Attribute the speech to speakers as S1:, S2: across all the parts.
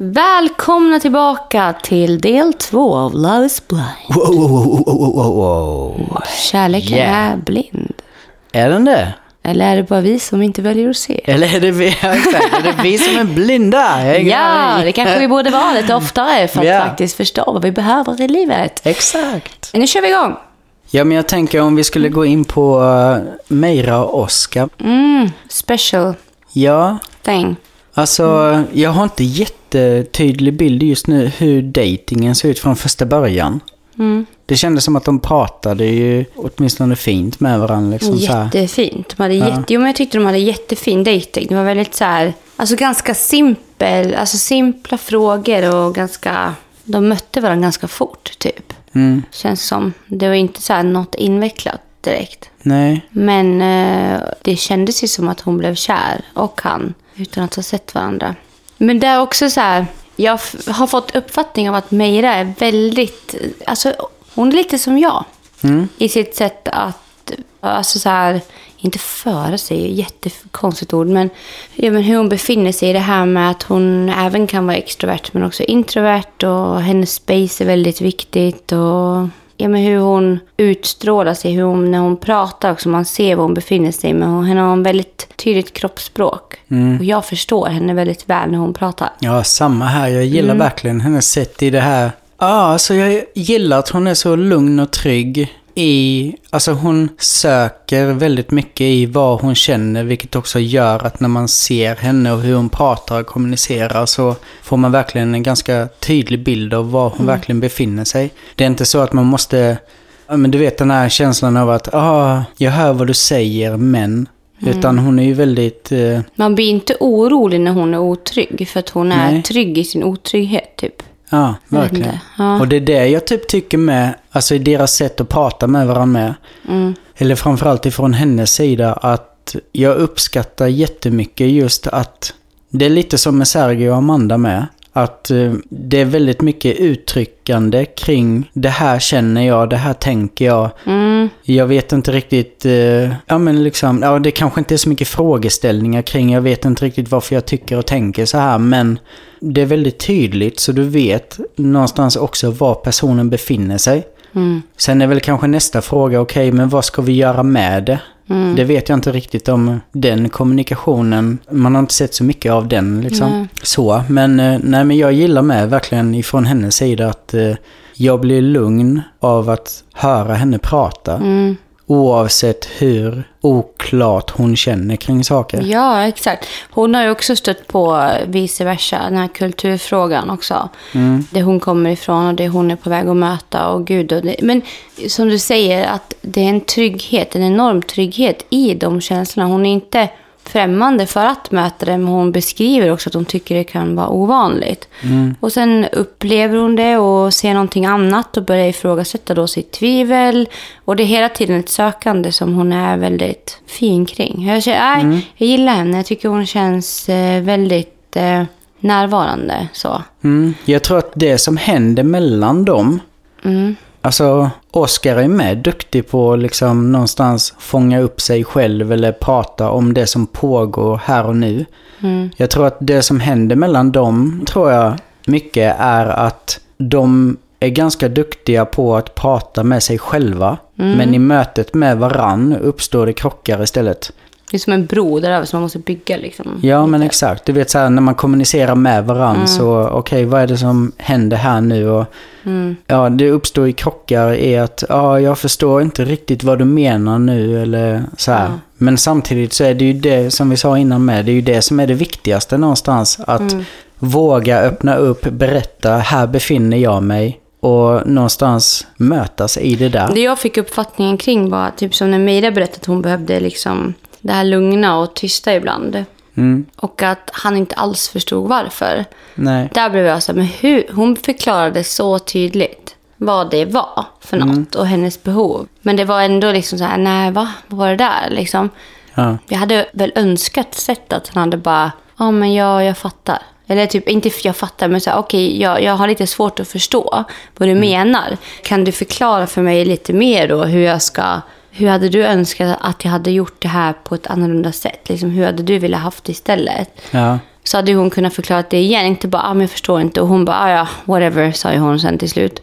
S1: Välkomna tillbaka till del två av Love is blind.
S2: Wow, wow, wow, wow, wow.
S1: Kärleken
S2: Yeah.
S1: är blind.
S2: Är den det?
S1: Eller är det bara vi som inte väljer att se?
S2: Eller är det vi, ja, exakt, är det vi som är blinda? Jag har ingen
S1: Ja,
S2: aning.
S1: det kanske vi borde vara lite oftare för att
S2: Ja.
S1: faktiskt förstå vad vi behöver i livet.
S2: Exakt.
S1: Nu kör vi igång.
S2: Ja, men jag tänker om vi skulle gå in på uh, Meira och Oscar.
S1: Mm, special
S2: Ja,
S1: thing.
S2: Alltså jag har inte jättetydlig bild just nu hur dejtingen ser ut från första början.
S1: Mm.
S2: Det kändes som att de pratade ju åtminstone fint med varandra. Liksom.
S1: Jättefint. De hade
S2: Ja.
S1: jätte, jo, men jag tyckte de hade jättefin dejting. Det var väldigt så här, alltså ganska simpel, alltså simpla frågor och ganska, de mötte varandra ganska fort typ.
S2: Mm.
S1: Känns som. Det var inte så här något invecklat direkt.
S2: Nej,
S1: Men eh, det kändes ju som att hon blev kär och han utan att ha sett varandra. Men det är också så här, jag har fått uppfattning av att Meira är väldigt, alltså hon är lite som jag.
S2: Mm.
S1: I sitt sätt att, alltså så här, inte föra sig, jättekonstigt ord, men, ja, men hur hon befinner sig i det här med att hon även kan vara extrovert men också introvert och hennes space är väldigt viktigt och ja, men hur hon utstrålar sig, hur hon, när hon pratar också, man ser var hon befinner sig, men hon, hon har en väldigt tydligt kroppsspråk. Och jag förstår henne väldigt väl när hon pratar.
S2: Ja, samma här. Jag gillar
S1: Mm.
S2: verkligen hennes sätt i det här. Ja, alltså jag gillar att hon är så lugn och trygg i... Alltså hon söker väldigt mycket i vad hon känner, vilket också gör att när man ser henne och hur hon pratar och kommunicerar så får man verkligen en ganska tydlig bild av var hon verkligen befinner sig. Det är inte så att man måste... Men du vet den här känslan av att, ah, jag hör vad du säger, men... Utan hon är ju väldigt... Eh,
S1: Man blir inte orolig när hon är otrygg, för att hon är
S2: Nej.
S1: trygg i sin otrygghet typ.
S2: Ja, verkligen.
S1: Ja.
S2: Och det är det jag typ tycker med, alltså i deras sätt att prata med varandra med.
S1: Mm.
S2: Eller framförallt ifrån hennes sida att jag uppskattar jättemycket just att det är lite som med Sergio och Amanda med. Att eh, det är väldigt mycket uttryckande kring det här känner jag, det här tänker jag.
S1: Mm.
S2: Jag vet inte riktigt, eh, ja men liksom, ja det kanske inte är så mycket frågeställningar kring, jag vet inte riktigt varför jag tycker och tänker så här, men det är väldigt tydligt så du vet någonstans också var personen befinner sig.
S1: Mm.
S2: Sen är väl kanske nästa fråga, okej men vad ska vi göra med det?
S1: Mm.
S2: Det vet jag inte riktigt om den kommunikationen, man har inte sett så mycket av den liksom.
S1: Nej.
S2: Så, men eh, nej men jag gillar med verkligen ifrån hennes sida att eh, jag blir lugn av att höra henne prata.
S1: Mm.
S2: Oavsett hur oklart hon känner kring saker.
S1: Ja, exakt. Hon har ju också stött på vice versa, den här kulturfrågan också.
S2: Mm.
S1: Det hon kommer ifrån och det hon är på väg att möta och gud. Och det, men som du säger, att det är en trygghet, en enorm trygghet i de känslorna. Hon är inte främmande för att möta det, men hon beskriver också att hon tycker det kan vara ovanligt. Och sen upplever hon det och ser någonting annat och börjar ifrågasätta då sitt tvivel. Och det är hela tiden ett sökande som hon är väldigt fin kring. Jag, känner, nej, jag gillar henne, jag tycker hon känns eh, väldigt eh, närvarande. Så.
S2: Mm. Jag tror att det som händer mellan dem,
S1: Mm.
S2: Alltså Oscar är med duktig på att liksom någonstans fånga upp sig själv eller prata om det som pågår här och nu.
S1: Mm.
S2: Jag tror att det som händer mellan dem, tror jag mycket är att de är ganska duktiga på att prata med sig själva. Men i mötet med varann uppstår det krockar istället.
S1: Det är som en bro där över som man måste bygga. Liksom.
S2: Ja, men exakt. Du vet så här, när man kommunicerar med varandra så, okej, vad är det som händer här nu? Och, Ja, det uppstår ju krockar i att, ja, jag förstår inte riktigt vad du menar nu eller så här.
S1: Ja.
S2: Men samtidigt så är det ju det, som vi sa innan med, det är ju det som är det viktigaste någonstans. Att våga öppna upp, berätta, här befinner jag mig. Och någonstans mötas i det där.
S1: Det jag fick uppfattningen kring var, typ som när Meira berättade att hon behövde liksom det här lugna och tysta ibland.
S2: Mm,
S1: Och att han inte alls förstod varför.
S2: nej.
S1: Där blev jag så här, men hur? Hon förklarade så tydligt vad det var för något och hennes behov. Men det var ändå liksom så här, nej va? Vad var det där liksom?
S2: Ja.
S1: Jag hade väl önskat sett att han hade bara, ja men jag, jag fattar. Eller typ, inte jag fattar, men så här, okej, jag, jag har lite svårt att förstå vad du menar. Kan du förklara för mig lite mer då hur jag ska, hur hade du önskat att jag hade gjort det här på ett annorlunda sätt? Liksom, hur hade du velat haft det istället?
S2: Ja.
S1: så hade hon kunnat förklara det igen. Inte bara, ah, men jag förstår inte. Och hon bara, ah, ja, whatever, sa ju hon sen till slut.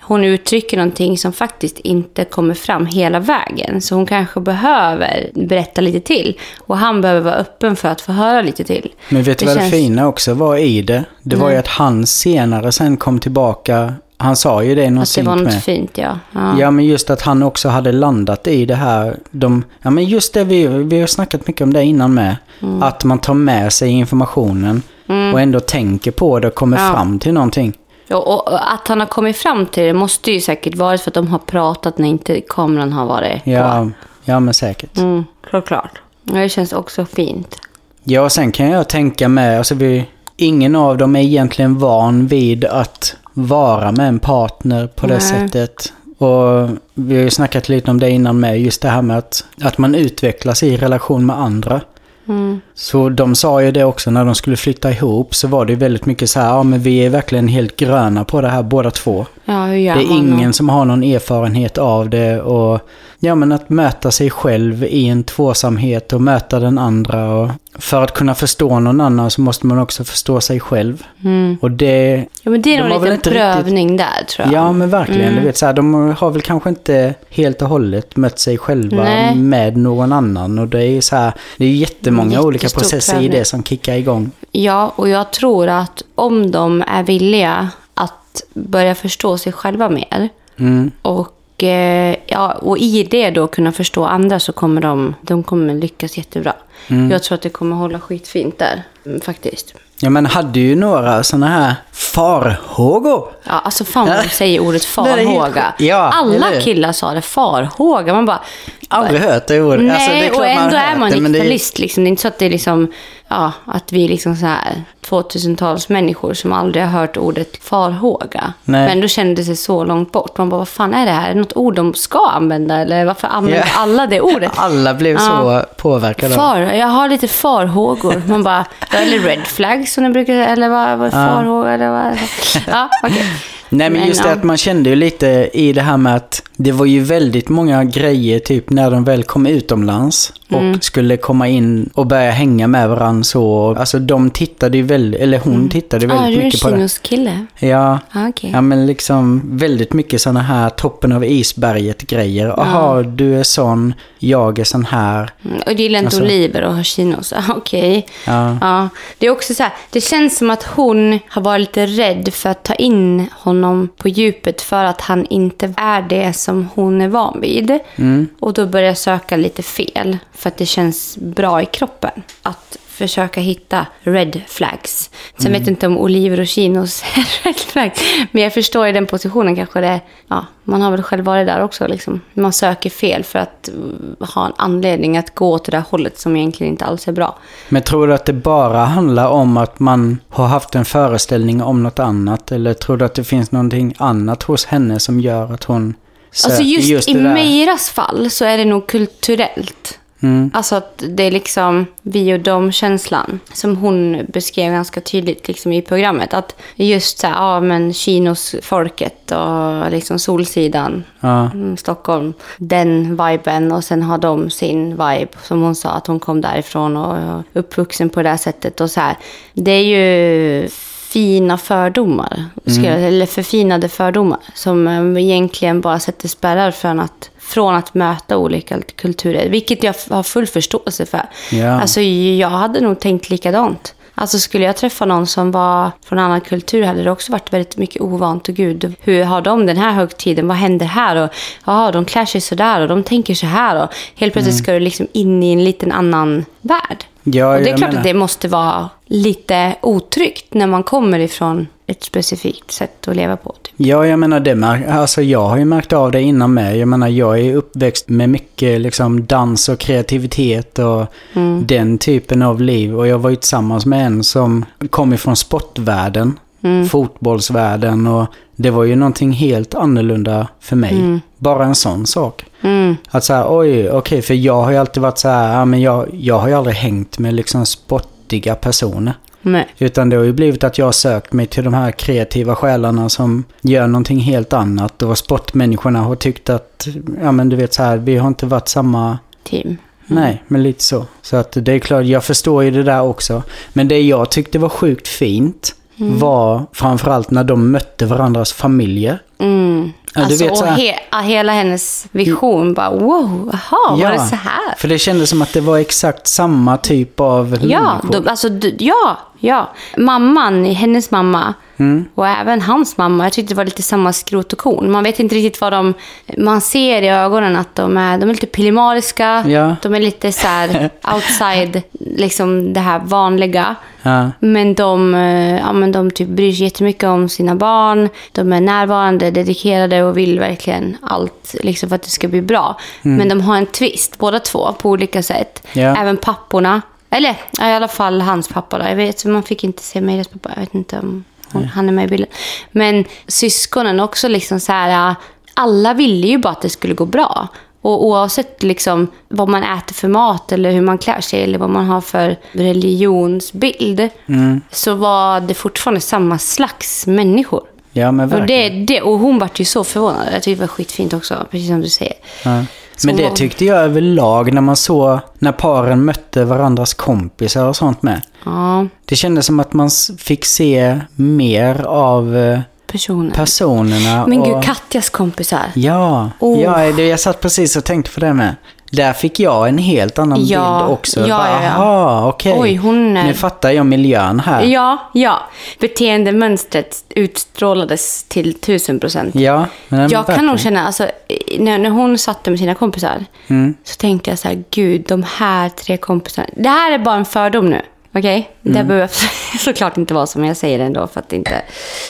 S1: Hon uttrycker någonting som faktiskt inte kommer fram hela vägen. Så hon kanske behöver berätta lite till. Och han behöver vara öppen för att få höra lite till.
S2: Men vet du vad det
S1: känns-
S2: fina också var i det? Det var ju
S1: Nej.
S2: att han senare sen kom tillbaka. Han sa ju det i någon
S1: Att det var något
S2: med.
S1: fint, ja. ja.
S2: Ja, men just att han också hade landat i det här. De, ja, men just det, vi, vi har snackat mycket om det innan med.
S1: Mm.
S2: Att man tar med sig informationen och ändå tänker på det och kommer
S1: Ja.
S2: fram till någonting.
S1: Och, och, att han har kommit fram till det måste ju säkert varit för att de har pratat när inte kameran har varit på.
S2: Ja, ja men säkert.
S1: Mm, klart, Det känns också fint.
S2: Ja, och sen kan jag tänka med, alltså vi, ingen av dem är egentligen van vid att vara med en partner på det
S1: Nej.
S2: sättet. Och vi har ju snackat lite om det innan med, just det här med att, att man utvecklas i relation med andra.
S1: Mm.
S2: Så de sa ju det också när de skulle flytta ihop så var det väldigt mycket så här, ja men vi är verkligen helt gröna på det här båda två.
S1: Ja,
S2: Det är ingen som har någon erfarenhet av det och ja men att möta sig själv i en tvåsamhet och möta den andra och för att kunna förstå någon annan så måste man också förstå sig själv.
S1: Mm.
S2: Och det,
S1: Ja, men det är nog en liten
S2: inte riktigt-
S1: prövning där, tror jag.
S2: ja men verkligen,
S1: Mm.
S2: du vet så här, de har väl kanske inte helt och hållet mött sig själva
S1: Nej.
S2: med någon annan och det är så här, det är jättemånga olika processer i
S1: prövning.
S2: det som kickar igång.
S1: Ja, och jag tror att om de är villiga att börja förstå sig själva mer
S2: Mm.
S1: och, eh, ja, och i det då kunna förstå andra så kommer de, de kommer lyckas jättebra.
S2: Mm.
S1: Jag tror att det kommer hålla skitfint där, mm, faktiskt.
S2: Ja men hade ju några sådana här farhågor.
S1: Ja, alltså fan vad de säger ordet farhåga.
S2: Ja,
S1: Alla killar sa det, farhåga. Man bara,
S2: Aldrig hört det ordet.
S1: nej,
S2: Alltså, det är
S1: och ändå är man
S2: det, men det är-
S1: 90-talist. Liksom. Det är inte så att det är liksom, ja, att vi är liksom så här 2000-tals människor som aldrig har hört ordet farhåga.
S2: Nej.
S1: Men då kände sig så långt bort. Man bara, vad fan är det här? Är det något ord de ska använda? Eller varför använder
S2: Ja.
S1: alla det ordet?
S2: Alla blev så påverkade.
S1: Far, jag har lite farhågor. Man bara, ja, eller red flags som ni brukar säga. Eller vad, vad farhågor? Eller vad? Ja, okej.
S2: Nej men
S1: Men,
S2: just det
S1: ja.
S2: att man kände ju lite i det här med att det var ju väldigt många grejer typ när de väl kom utomlands och
S1: Mm.
S2: skulle komma in och börja hänga med varandra så. Alltså de tittade ju väldigt, eller hon tittade
S1: Ja,
S2: väldigt
S1: du är en
S2: mycket på det.
S1: chinos kille.
S2: Ja,
S1: Ja, okej.
S2: ja men liksom väldigt mycket sådana här toppen av isberget grejer. Jaha, du är sån, jag är sån här.
S1: Mm, Och du gillar inte
S2: Alltså-
S1: oliver och har chinos. Ah, Okej.
S2: Ja.
S1: Ja. Det är också så här, det känns som att hon har varit lite rädd för att ta in honom på djupet för att han inte är det som hon är van vid.
S2: Mm.
S1: Och då börjar jag söka lite fel för att det känns bra i kroppen. Att försöka hitta red flags. Sen
S2: Mm.
S1: vet jag inte om oliver och chinos är red flags. Men jag förstår i den positionen kanske det, ja, man har väl själv varit där också liksom. Man söker fel för att mm, ha en anledning att gå åt det där hållet som egentligen inte alls är bra.
S2: Men tror du att det bara handlar om att man har haft en föreställning om något annat? Eller tror du att det finns någonting annat hos henne som gör att hon
S1: Alltså just, i
S2: det där?
S1: Meiras fall så är det nog kulturellt.
S2: Mm.
S1: Alltså att det är liksom vi och dem-känslan som hon beskrev ganska tydligt liksom i programmet. Att just så här, ja men Kinos-folket och liksom Solsidan,
S2: Ja.
S1: mm, Stockholm, den viben och sen har de sin vibe som hon sa att hon kom därifrån och och uppvuxen på det här sättet och så här. Det är ju fina fördomar, ska jag, eller förfinade fördomar som eh, egentligen bara sätter spärrar för att, från att möta olika kulturer, vilket jag har full förståelse för.
S2: Ja.
S1: Alltså, jag hade nog tänkt likadant. Alltså skulle jag träffa någon som var från en annan kultur hade det också varit väldigt mycket ovant. Och gud, hur har de den här högtiden? Vad händer här? Och ja, de klär sig sådär och de tänker så här. Och helt plötsligt ska du liksom in i en liten annan värld.
S2: Ja,
S1: och det är klart
S2: menar.
S1: att det måste vara lite otryggt när man kommer ifrån ett specifikt sätt att leva på.
S2: Ja, jag menar det märk- alltså jag har ju märkt av det innan med. Jag menar jag är uppväxt med mycket liksom dans och kreativitet och
S1: Mm.
S2: den typen av liv. Och jag var ju tillsammans med en som kom ifrån sportvärlden,
S1: Mm.
S2: fotbollsvärlden och det var ju någonting helt annorlunda för mig. Bara en sån sak.
S1: Mm.
S2: Att säga, oj, okej, för jag har ju alltid varit så här, ja men jag, jag har ju aldrig hängt med liksom sportiga personer.
S1: Nej.
S2: Utan det har ju blivit att jag har sökt mig till de här kreativa själarna som gör någonting helt annat. Och sportmänniskorna har tyckt att, ja men du vet så här, vi har inte varit samma,
S1: Team.
S2: Nej, men lite så. Så att det är klart, jag förstår ju det där också. Men det jag tyckte var sjukt fint
S1: Mm.
S2: var framförallt när de mötte varandras familjer.
S1: Mm.
S2: Ja, du
S1: alltså,
S2: vet här-
S1: he- ja, hela hennes vision bara wow, jaha, var det så här?
S2: För det kändes som att det var exakt samma typ av
S1: Ja,
S2: människor.
S1: då, alltså, ja, ja. Mamman, hennes mamma
S2: Mm.
S1: och även hans mamma. Jag tyckte det var lite samma skrot och korn. Man vet inte riktigt vad de... Man ser i ögonen att de är, de är lite pillemariska.
S2: Ja.
S1: De är lite så här outside, liksom det här vanliga.
S2: Ja.
S1: Men de, eh, ja, men de typ bryr sig jättemycket om sina barn. De är närvarande, dedikerade och vill verkligen allt liksom för att det ska bli bra. Men de har en twist, båda två, på olika sätt.
S2: Ja.
S1: Även papporna. Eller ja, i alla fall hans pappa. Då. Jag vet, man fick inte se Meiras pappa. Jag vet inte om hon, han är med i bilden. Men syskonen också liksom så här... Alla ville ju bara att det skulle gå bra. Och oavsett liksom vad man äter för mat eller hur man klär sig eller vad man har för religionsbild så var det fortfarande samma slags människor.
S2: ja, men
S1: Och,
S2: verkligen.
S1: det, det, och hon vart ju så förvånad. Jag tyckte det var skitfint också, precis som du säger.
S2: Ja. Men det tyckte jag överlag när man såg när paren mötte varandras kompisar och sånt med.
S1: Ja,
S2: Det kändes som att man fick se mer av eh,
S1: personer.
S2: personerna.
S1: Men
S2: och...
S1: gud, Katjas kompisar.
S2: Ja,
S1: Oh.
S2: ja det, jag satt precis och tänkte på det med. Där fick jag en helt annan
S1: Ja,
S2: bild också.
S1: ja,
S2: Bara,
S1: ja.
S2: Aha, okej.
S1: Oj, hon är-
S2: Nu fattar jag miljön här.
S1: Ja, ja. Beteendemönstret utstrålades till tusen procent.
S2: Ja, men
S1: Jag kan
S2: verkligen.
S1: nog känna, alltså, när, när hon satt med sina kompisar,
S2: Mm.
S1: så tänkte jag så här, gud, de här tre kompisarna. Det här är bara en fördom nu, okej?
S2: Mm.
S1: Det behöver såklart inte vara som jag säger ändå, för att inte...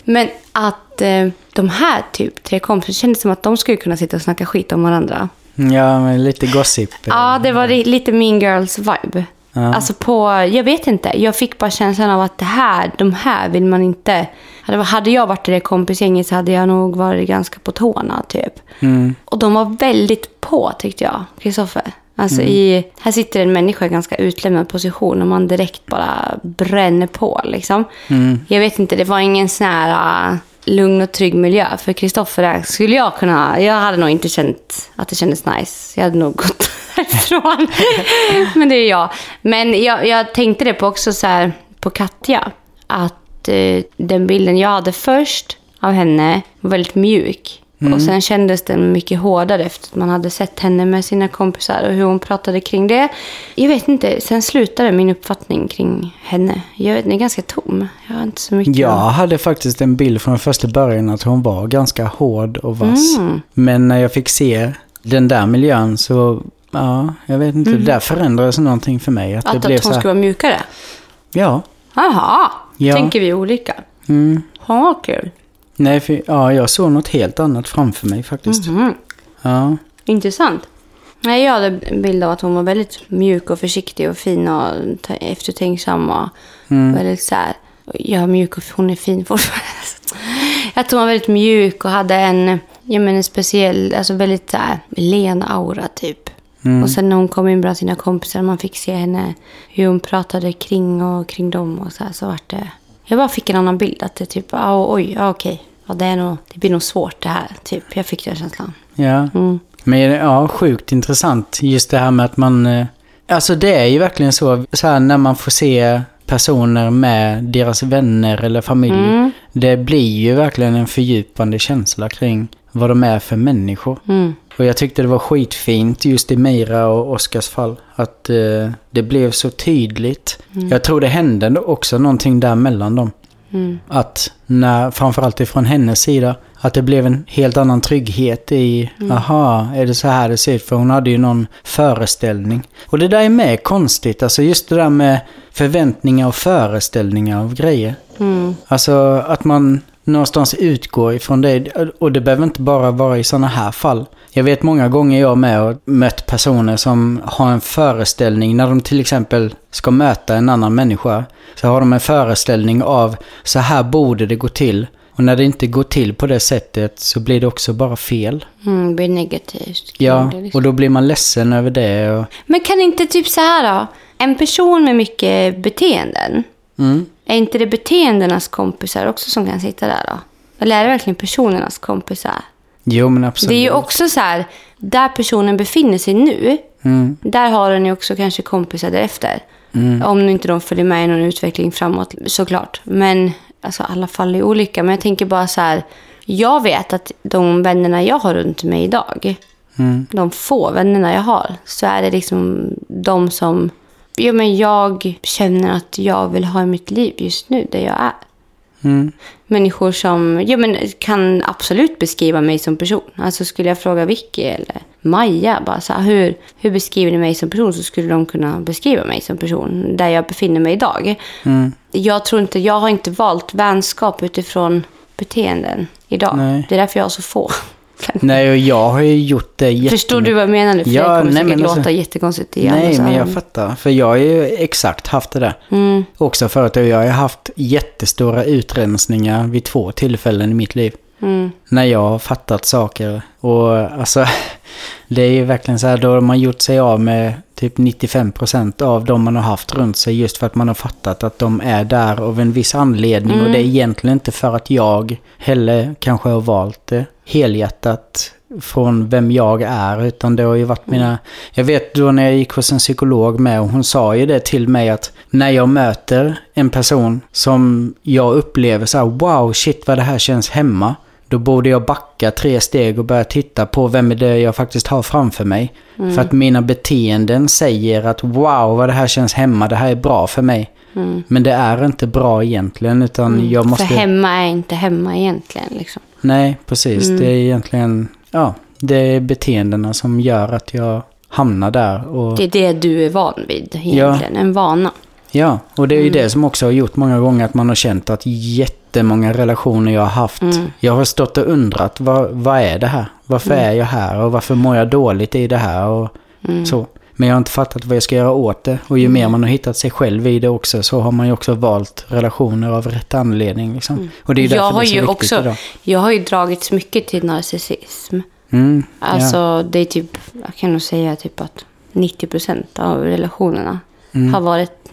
S1: Men att eh, de här typ tre kompisarna, kändes som att de skulle kunna sitta och snacka skit om varandra.
S2: Ja, men lite gossip.
S1: Ja, det var li- lite mean girls vibe.
S2: Ja.
S1: Alltså på, jag vet inte, jag fick bara känslan av att det här, de här vill man inte... Hade, hade jag varit i det kompisgänget så hade jag nog varit ganska på tårna typ.
S2: Mm.
S1: Och de var väldigt på tyckte jag, Kristoffer. Alltså
S2: Mm.
S1: i, här sitter en människa i ganska utlämnad position och man direkt bara bränner på liksom.
S2: Mm.
S1: Jag vet inte, det var ingen sån här äh, lugn och trygg miljö. För Kristoffer skulle jag kunna, jag hade nog inte känt att det kändes nice. Jag hade nog gått härifrån. Men det är jag. Men jag, jag tänkte det på också så här på Katja. Att eh, den bilden jag hade först av henne var väldigt mjuk. Och sen kändes den mycket hårdare efter att man hade sett henne med sina kompisar och hur hon pratade kring det. Jag vet inte, sen slutade min uppfattning kring henne. Jag vet, den är ganska tom. Jag har inte så mycket...
S2: Jag hade faktiskt en bild från första början att hon var ganska hård och vass.
S1: Mm.
S2: Men när jag fick se den där miljön så, ja, jag vet inte, där förändrades någonting för mig. Att,
S1: Mm. Att,
S2: det blev
S1: att hon
S2: så
S1: skulle
S2: här,
S1: vara mjukare?
S2: ja.
S1: Jaha,
S2: Ja.
S1: tänker vi olika?
S2: Mm.
S1: Ja, kul.
S2: Nej, för, ja, jag såg något helt annat framför mig faktiskt.
S1: Mhm.
S2: Ja.
S1: Intressant. Nej, jag hade en bild av att hon var väldigt mjuk och försiktig och fin och eftertänksam och
S2: Mm.
S1: väldigt så här. Ja, mjuk och hon är fin fortfarande. Jag tror hon var väldigt mjuk och hade en, jag menar, en speciell, alltså väldigt så här, len aura typ.
S2: Mm.
S1: Och sen när hon kom in bland sina kompisar, man fick se henne, hur hon pratade kring och kring dem och så här, så vart det... Jag bara fick en annan bild, att det typ, ah, oj, ja, okej. Ja, det, är nog, det blir nog svårt det här, typ. Jag fick den känslan.
S2: Ja.
S1: Mm.
S2: Men ja, sjukt intressant. Just det här med att man... eh, Alltså det är ju verkligen så, så här när man får se personer med deras vänner eller familj.
S1: Mm.
S2: Det blir ju verkligen en fördjupande känsla kring vad de är för människor.
S1: Mm.
S2: Och jag tyckte det var skitfint just i Meira och Oskars fall. Att eh, det blev så tydligt. Jag tror det hände också någonting där mellan dem.
S1: Mm.
S2: Att när, framförallt ifrån hennes sida, att det blev en helt annan trygghet i, aha, är det så här det ser ut? För hon hade ju någon föreställning. Och det där är med konstigt, alltså just det där med förväntningar och föreställningar av grejer.
S1: Mm.
S2: Alltså att man någonstans utgår ifrån det. Och det behöver inte bara vara i sådana här fall. Jag vet många gånger jag med och mött personer som har en föreställning när de till exempel ska möta en annan människa. Så har de en föreställning av så här borde det gå till. Och när det inte går till på det sättet så blir det också bara fel.
S1: Mm, det blir negativt.
S2: Ja,
S1: det, liksom.
S2: och då blir man ledsen över det. Och,
S1: Men kan inte typ så här då? En person med mycket beteenden.
S2: mm.
S1: Är inte det beteendenas kompisar också som kan sitta där då? Eller är det verkligen personernas kompisar?
S2: Jo men absolut.
S1: Det är ju också så här, där personen befinner sig nu,
S2: Mm.
S1: Där har den ju också kanske kompisar därefter.
S2: Mm.
S1: Om inte de följer med i någon utveckling framåt, såklart. Men alltså, alla faller ju olika. Men jag tänker bara så här. Jag vet att de vännerna jag har runt mig idag,
S2: Mm.
S1: de få vännerna jag har, så är det liksom de som ja, men jag känner att jag vill ha mitt liv just nu, där jag är.
S2: Mm.
S1: Människor som ja, men kan absolut beskriva mig som person. Alltså skulle jag fråga Vicky eller Maja, bara så här, hur, hur beskriver ni mig som person? Så skulle de kunna beskriva mig som person, där jag befinner mig idag.
S2: Mm.
S1: Jag tror inte, jag har inte valt vänskap utifrån beteenden idag.
S2: Nej.
S1: Det är därför jag har så få.
S2: Nej, och jag har ju gjort det jättemycket.
S1: Förstår du vad jag menar nu? För
S2: Ja,
S1: det kommer
S2: nej,
S1: säkert
S2: men alltså-
S1: låta jättekonstigt i andras
S2: Nej, men jag fattar. För jag har ju exakt haft det där.
S1: Mm,
S2: Också förut. Jag har haft jättestora utrensningar vid två tillfällen i mitt liv.
S1: mm,
S2: När jag har fattat saker. Och alltså, det är ju verkligen så här, då har man gjort sig av med typ 95% av de man har haft runt sig just för att man har fattat att de är där av en viss anledning. Och det är egentligen inte för att jag heller kanske har valt det helhjärtat från vem jag är. Utan det har ju varit mina... Jag vet då när jag gick hos en psykolog med och hon sa ju det till mig att när jag möter en person som jag upplever så här wow shit vad det här känns hemma. Då borde jag backa tre steg och börja titta på vem är det jag faktiskt har framför mig. För att mina beteenden säger att wow vad det här känns hemma, det här är bra för mig. Men det är inte bra egentligen utan jag måste...
S1: För hemma är inte hemma egentligen. Liksom.
S2: Nej, precis. Det är egentligen, ja, det är beteendena som gör att jag hamnar där. Och,
S1: Det är det du är van vid egentligen. En vana.
S2: ja, och det är ju det som också har gjort många gånger att man har känt att jättemånga relationer jag har haft, jag har stått och undrat, vad, vad är det här? Varför är jag här? Och varför mår jag dåligt i det här? Och så. Men jag har inte fattat vad jag ska göra åt det. Och ju mer man har hittat sig själv i det också så har man ju också valt relationer av rätt anledning. Liksom. Och det är ju därför
S1: Jag har
S2: det är så
S1: ju också,
S2: idag.
S1: jag har ju dragits mycket till narcissism.
S2: Mm, ja.
S1: Alltså det är typ, jag kan nog säga typ att 90% av relationerna har varit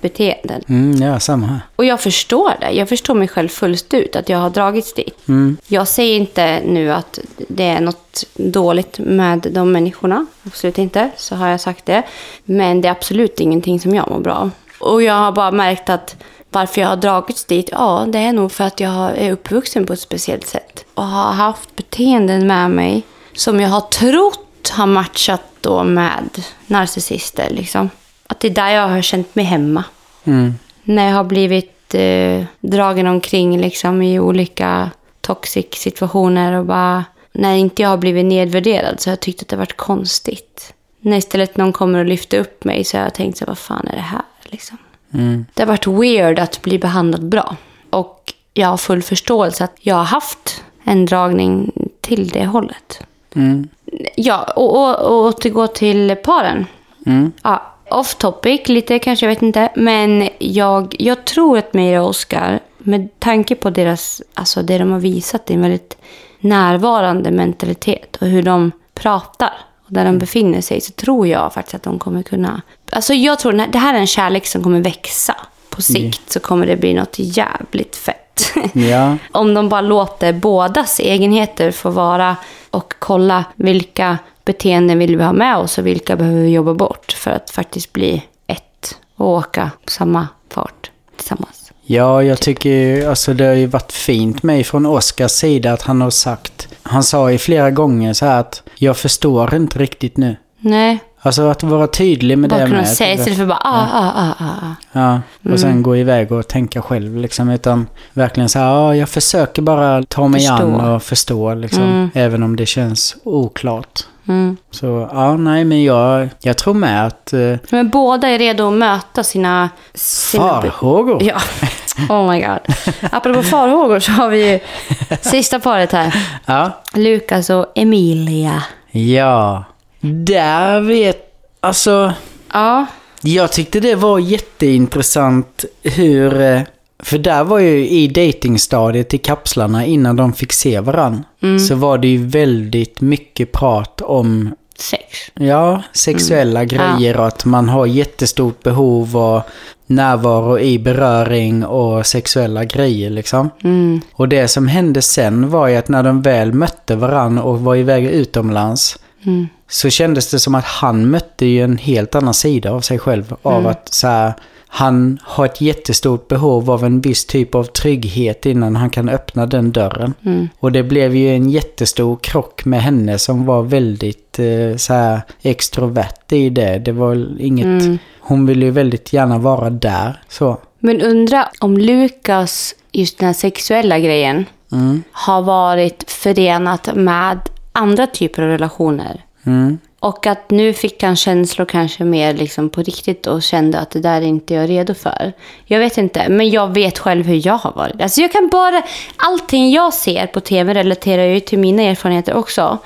S1: narcissistbeteenden.
S2: Mm, ja, samma här.
S1: Och jag förstår det. Jag förstår mig själv fullt ut att jag har dragits dit.
S2: Mm.
S1: Jag säger inte nu att det är något dåligt med de människorna. Absolut inte. Så har jag sagt det. Men det är absolut ingenting som jag mår bra av. Och jag har bara märkt att varför jag har dragits dit, ja, det är nog för att jag är uppvuxen på ett speciellt sätt. Och har haft beteenden med mig som jag har trott har matchat då med narcissister. Liksom. Att det är där jag har känt mig hemma
S2: Mm.
S1: när jag har blivit eh, dragen omkring liksom, i olika toxic situationer och bara... När inte jag har blivit nedvärderad så har jag tyckt att det har varit konstigt. När istället någon kommer och lyfter upp mig så har jag tänkt så vad fan är det här? Liksom.
S2: Mm.
S1: Det har varit weird att bli behandlad bra. Och jag har full förståelse att jag har haft en dragning till det hållet.
S2: Mm.
S1: Ja, och, och, och återgå till paren.
S2: Mm.
S1: Ja, off topic lite kanske, jag vet inte. Men jag, jag tror att Meira och Oscar, med tanke på deras, alltså det de har visat, är en väldigt närvarande mentalitet och hur de pratar och där de befinner sig, så tror jag faktiskt att de kommer kunna... Alltså jag tror det här är en kärlek som kommer växa. På sikt så kommer det bli något jävligt fett.
S2: Ja.
S1: Om de bara låter bådas egenheter få vara och kolla vilka beteenden vill vi ha med oss och vilka behöver vi jobba bort för att faktiskt bli ett och åka på samma fart tillsammans.
S2: Ja, jag tycker ju, alltså det har ju varit fint mig från Oscars sida att han har sagt, han sa ju flera gånger så här att jag förstår inte riktigt nu.
S1: Nej,
S2: Alltså att vara tydlig med
S1: bara
S2: det med.
S1: säga istället för bara ah, ah, ah, ah, ah.
S2: Ja, och
S1: Mm.
S2: sen gå iväg och tänka själv liksom. Utan verkligen så här, ja, jag försöker bara ta mig
S1: Förstå.
S2: an och förstå liksom.
S1: Mm.
S2: Även om det känns oklart.
S1: Mm.
S2: Så ja, nej men jag, jag tror med att eh,
S1: Men båda är redo att möta sina... sina
S2: farhågor.
S1: Ja, oh my god. Apropå farhågor så har vi ju sista paret här.
S2: Ja.
S1: Lukas och Emilia.
S2: Ja. Där vet, alltså.
S1: Ja,
S2: Jag tyckte det var jätteintressant hur... eh, För där var ju i datingstadiet i kapslarna innan de fick se varann. Så var det ju väldigt mycket prat om
S1: sex.
S2: ja, sexuella grejer och att man har jättestort behov av närvaro i beröring och sexuella grejer liksom. Och det som hände sen var ju att när de väl mötte varann och var iväg utomlands så kändes det som att han mötte ju en helt annan sida av sig själv. Av att så här, han har ett jättestort behov av en viss typ av trygghet innan han kan öppna den dörren. Och det blev ju en jättestor krock med henne som var väldigt eh, så här extrovert i det. Det var inget... Hon ville ju väldigt gärna vara där. Så.
S1: Men undra om Lukas, just den här sexuella grejen, har varit förenat med andra typer av relationer.
S2: Mm.
S1: Och att nu fick han känslor kanske mer liksom på riktigt och kände att det där är inte jag redo för. Jag vet inte, men jag vet själv hur jag har varit. Alltså jag kan bara, allting jag ser på tv relaterar ju till mina erfarenheter också.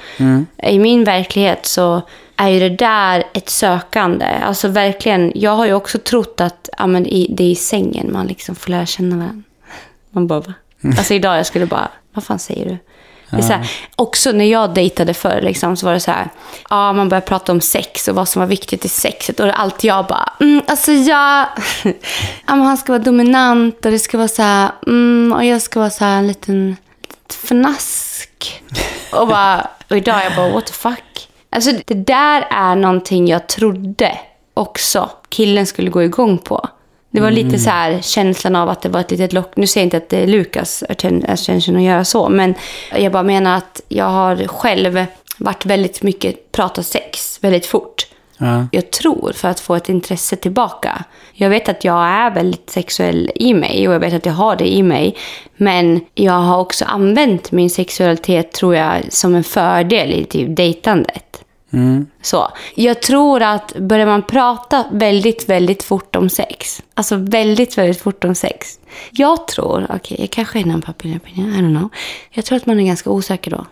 S1: I min verklighet så är ju det där ett sökande. Alltså verkligen, jag har ju också trott att ja, men det är i sängen man liksom får lära känna varandra. Man bara, va? Alltså idag jag skulle bara, vad fan säger du? Det är så här, också när jag dejtade förr liksom, så var det så här, ja, man började prata om sex och vad som var viktigt i sexet. Och allt jag bara, mm, alltså jag, ja, han ska vara dominant och det ska vara så här, mm, och jag ska vara så här en liten, liten fnask. Och, bara, och idag jag bara, what the fuck? Alltså det där är någonting jag trodde också killen skulle gå igång på. Det var lite så här känslan av att det var ett litet lock. Nu säger jag inte att det är Lukas attention att göra så, men jag bara menar att jag har själv varit väldigt mycket pratat sex väldigt fort.
S2: Ja.
S1: Jag tror för att få ett intresse tillbaka. Jag vet att jag är väldigt sexuell i mig och jag vet att jag har det i mig. Men jag har också använt min sexualitet tror jag som en fördel i typ dejtandet. Så. Jag tror att börjar man prata väldigt, väldigt fort om sex. Alltså väldigt, väldigt fort om sex. Jag tror, okej, jag kanske är någon opinion, I don't know. Jag tror att man är ganska osäker då.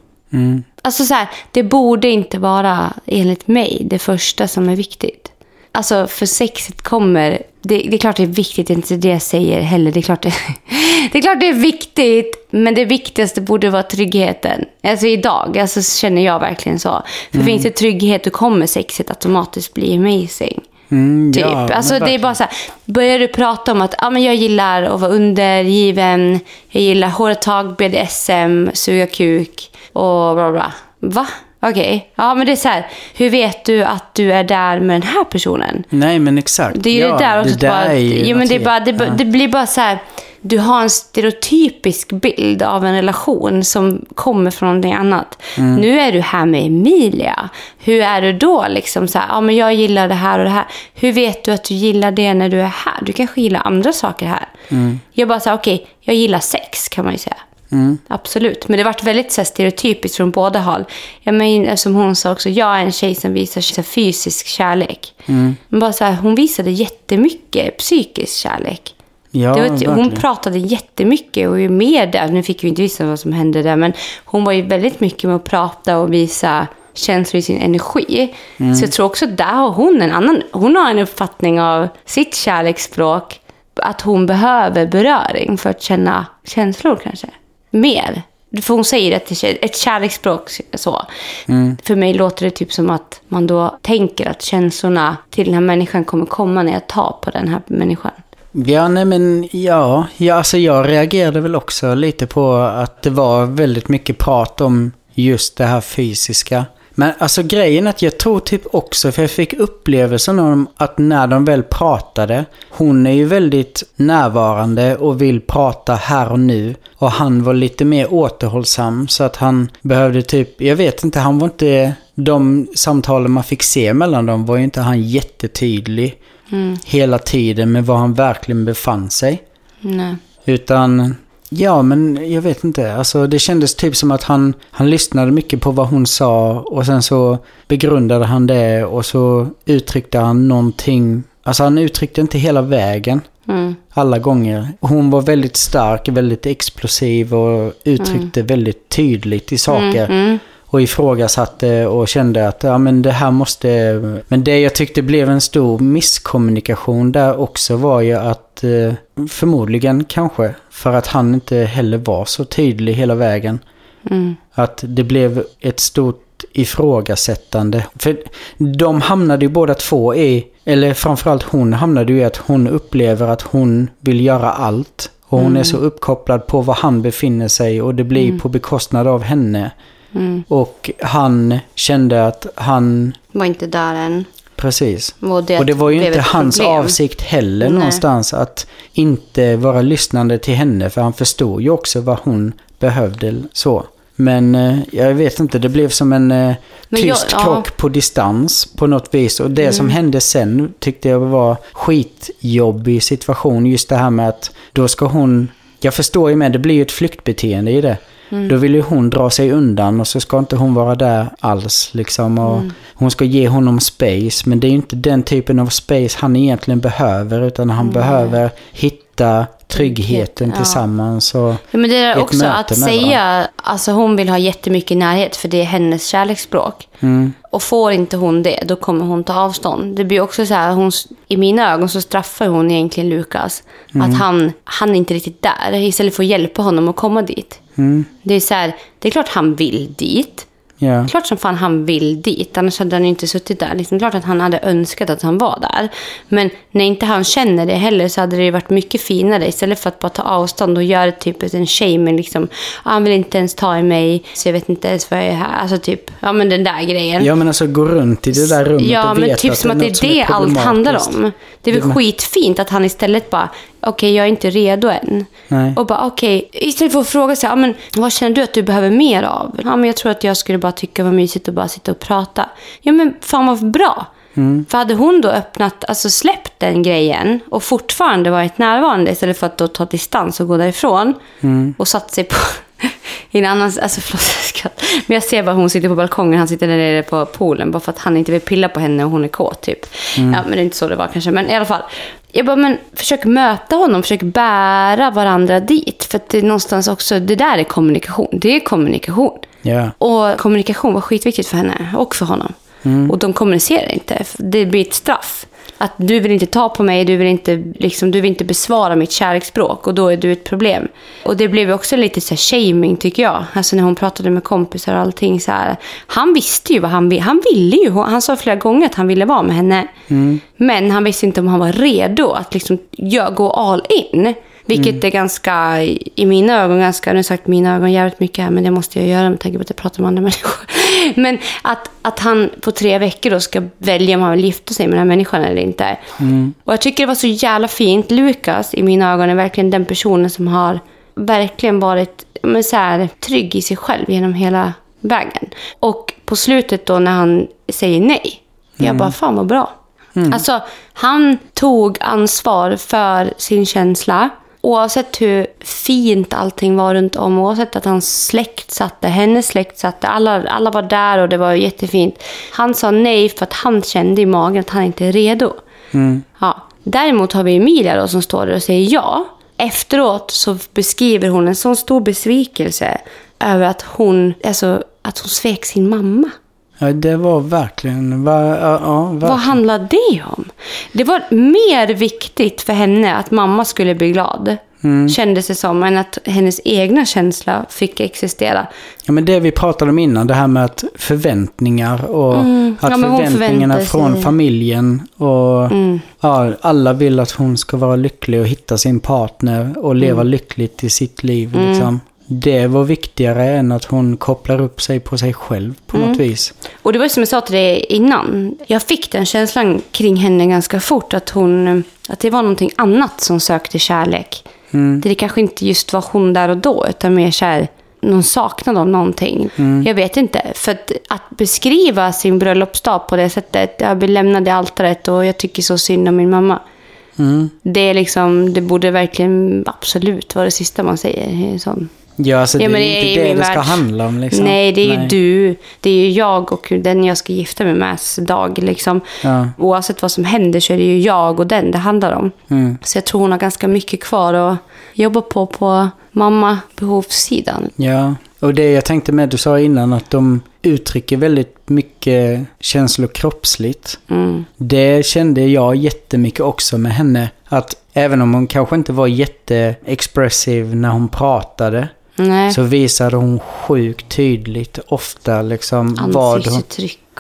S1: Alltså så här, det borde inte vara enligt mig det första som är viktigt. Alltså för sexet kommer, det, det är klart det är viktigt, det är inte det jag säger heller. Det är, klart det, det är klart det är viktigt, men det viktigaste borde vara tryggheten. Alltså idag, alltså känner jag verkligen så. För finns det trygghet, då kommer sexet automatiskt bli amazing.
S2: Mm,
S1: Typ.
S2: ja,
S1: alltså det är bara så här, börjar du prata om att ah, men jag gillar att vara undergiven, jag gillar hårda tag, BDSM, suga kuk och bla bla. Va? Okej. Ja, men det är så här, hur vet du att du är där med den här personen?
S2: Nej, men exakt.
S1: Det är ju
S2: ja,
S1: det där också.
S2: Det
S1: bara, jo, men det, är bara, det,
S2: helt-
S1: det blir bara så här, du har en stereotypisk bild av en relation som kommer från någonting annat.
S2: Mm.
S1: Nu är du här med Emilia. Hur är du då? Liksom så här, ja, men jag gillar det här och det här. Hur vet du att du gillar det när du är här? Du kanske gillar andra saker här.
S2: Mm.
S1: Jag bara så här, okej, jag gillar sex kan man ju säga.
S2: Mm.
S1: Absolut, men det varit väldigt så stereotypiskt från båda håll. Jag menar, som hon sa också, jag är en tjej som visar så fysisk kärlek.
S2: Mm.
S1: Men bara så här, hon visade jättemycket psykisk kärlek.
S2: Ja,
S1: ett- hon pratade jättemycket och ju mer där, nu fick vi inte visa vad som hände där, men hon var ju väldigt mycket med att prata och visa känslor i sin energi.
S2: Mm.
S1: Så jag tror också där har hon en annan, hon har en uppfattning av sitt kärleksspråk, att hon behöver beröring för att känna känslor kanske. Mer. För hon säger att det är ett kärleksspråk så. För mig låter det typ som att man då tänker att känslorna till den här människan kommer komma när jag tar på den här människan.
S2: Ja, nej men ja, ja, alltså jag reagerade väl också lite på att det var väldigt mycket prat om just det här fysiska. Men alltså grejen är att jag tror typ också, för jag fick upplevelsen om att när de väl pratade, hon är ju väldigt närvarande och vill prata här och nu. Och han var lite mer återhållsam så att han behövde typ, jag vet inte, han var inte, de samtalen man fick se mellan dem var ju inte han jättetydlig hela tiden med var han verkligen befann sig.
S1: Nej.
S2: Utan, ja men jag vet inte. Alltså det kändes typ som att han, han lyssnade mycket på vad hon sa och sen så begrundade han det och så uttryckte han någonting. Alltså han uttryckte inte hela vägen.
S1: Mm.
S2: Alla gånger. Hon var väldigt stark, väldigt explosiv och uttryckte väldigt tydligt i saker.
S1: Mm.
S2: Och ifrågasatte och kände att ja, men det här måste... Men det jag tyckte blev en stor misskommunikation där också var ju att eh, förmodligen kanske för att han inte heller var så tydlig hela vägen.
S1: Mm.
S2: Att det blev ett stort ifrågasättande. För de hamnade ju båda två i, eller framförallt hon hamnade ju i att hon upplever att hon vill göra allt. Och hon är så uppkopplad på var han befinner sig och det blir på bekostnad av henne.
S1: Mm.
S2: Och han kände att han,
S1: Var inte där än.
S2: precis.
S1: Och det,
S2: Och det var ju inte hans
S1: problem.
S2: avsikt heller
S1: Nej.
S2: någonstans att inte vara lyssnande till henne. För han förstod ju också vad hon behövde så. Men eh, jag vet inte, det blev som en eh, tyst
S1: jag- ja. Mm.
S2: krock på distans på något vis. Och det som hände sen tyckte jag var skitjobbig situation. Just det här med att då ska hon... Jag förstår ju med, det blir ju ett flyktbeteende i det.
S1: Mm.
S2: Då vill ju hon dra sig undan och så ska inte hon vara där alls. Liksom, och
S1: Mm.
S2: Hon ska ge honom space, men det är ju inte den typen av space han egentligen behöver. Utan han behöver hitta tryggheten
S1: ja.
S2: tillsammans. Och,
S1: Ja, men det är också att säga, alltså hon vill ha jättemycket närhet för det är hennes kärleksspråk.
S2: mm,
S1: Och får inte hon det, då kommer hon ta avstånd. Det blir också så här, hon, i mina ögon så straffar hon egentligen Lukas.
S2: Mm.
S1: Att han, han är inte riktigt där, istället för att hjälpa honom att komma dit.
S2: Mm,
S1: Det är så här, det är klart han vill dit.
S2: ja.
S1: Klart som fan han vill dit, annars hade han ju inte suttit där. Liksom, klart att han hade önskat att han var där. Men när inte han känner det heller så hade det varit mycket finare. Istället för att bara ta avstånd och göra typ en shaming. Liksom, "Ah, han vill inte ens ta i mig, så jag vet inte ens vad jag är här. Alltså typ, ja men den där grejen.
S2: ja, men alltså gå runt i det där rummet
S1: Ja,
S2: och
S1: men
S2: veta
S1: typ som att det är det allt handlar om. Det är väl
S2: Ja, men-
S1: skitfint att han istället bara, okej jag är inte redo än.
S2: Nej.
S1: Och bara okej, istället för att fråga sig, ja, men vad känner du att du behöver mer av? Ja men jag tror att jag skulle bara tycka det var mysigt att bara sitta och prata. Ja men fan vad bra.
S2: Mm.
S1: För hade hon då öppnat, alltså släppt den grejen och fortfarande varit närvarande istället för att då ta distans och gå därifrån
S2: Mm.
S1: och satt sig på i en annan, alltså förlåt. Men jag ser bara hon sitter på balkongen, han sitter där nere på poolen bara för att han inte vill pilla på henne och hon är kåt typ. Ja men det är inte så det var kanske, men i alla fall. Jag bara, men försök möta honom, försök bära varandra dit. För att det är någonstans också, det där är kommunikation. Det är kommunikation.
S2: Ja.
S1: Och kommunikation var skitviktigt för henne och för honom. Och de kommunicerar inte. Det blir ett straff. Att du vill inte ta på mig, du vill inte, liksom, du vill inte besvara mitt kärleksspråk och då är du ett problem. Och det blev också lite så shaming tycker jag. Alltså när hon pratade med kompisar och allting så här. Han visste ju vad han ville. Han ville ju, han sa flera gånger att han ville vara med henne. Men han visste inte om han var redo att liksom gö- gå all in. Vilket är ganska, i mina ögon, ganska, nu har jag sagt mina ögon jävligt mycket här, men det måste jag göra med tanke på att jag pratar med andra människor. Men att, att han på tre veckor då ska välja om han vill gifta sig med den här människan eller inte. Och jag tycker det var så jävla fint. Lukas, i mina ögon, är verkligen den personen som har verkligen varit men så här, trygg i sig själv genom hela vägen. Och på slutet då när han säger nej, jag bara, fan vad bra. Alltså, han tog ansvar för sin känsla. Oavsett hur fint allting var runt om, oavsett att hans släkt satt där, hennes släkt satt där, alla, alla var där och det var jättefint. Han sa nej för att han kände i magen att han inte är redo. Ja. Däremot har vi Emilia då som står där och säger ja. Efteråt så beskriver hon en sån stor besvikelse över att hon, alltså, att hon svek sin mamma.
S2: Ja, det var verkligen... Va, ja, ja, verkligen.
S1: Vad handlar det om? Det var mer viktigt för henne att mamma skulle bli glad.
S2: Mm.
S1: Kändes det som, än att hennes egna känsla fick existera.
S2: Ja, men det vi pratade om innan, det här med att förväntningar och att
S1: Mm. Ja, men hon
S2: förväntningarna från familjen och
S1: Mm.
S2: ja, alla vill att hon ska vara lycklig och hitta sin partner och leva
S1: Mm.
S2: lyckligt i sitt liv. Liksom. Det var viktigare än att hon kopplar upp sig på sig själv på
S1: Mm.
S2: något vis.
S1: Och det var som jag sa till dig innan. Jag fick den känslan kring henne ganska fort. Att, hon, att det var någonting annat som sökte kärlek.
S2: Mm.
S1: Det kanske inte just var hon där och då. Utan mer kär, någon saknad av någonting.
S2: Mm.
S1: Jag vet inte. För att, att beskriva sin bröllopsdag på det sättet. Jag blir lämnad i altaret och jag tycker så synd om min mamma.
S2: Mm.
S1: Det, är liksom, det borde verkligen absolut vara det sista man säger. Sån.
S2: Ja, alltså
S1: Ja,
S2: det
S1: det är
S2: inte det det ska handla om. Liksom.
S1: Nej, det är ju
S2: Nej.
S1: du. Det är ju jag och den jag ska gifta mig med dag. Liksom.
S2: Ja.
S1: Oavsett vad som händer så är det ju jag och den det handlar om.
S2: Mm.
S1: Så jag tror hon har ganska mycket kvar att jobba på på mamma-behovssidan.
S2: Ja, och det jag tänkte med du sa innan att de uttrycker väldigt mycket känslor kroppsligt.
S1: Mm.
S2: Det kände jag jättemycket också med henne. Att även om hon kanske inte var jätteexpressiv när hon pratade.
S1: Nej,
S2: Så visade hon sjukt tydligt ofta liksom vad hon...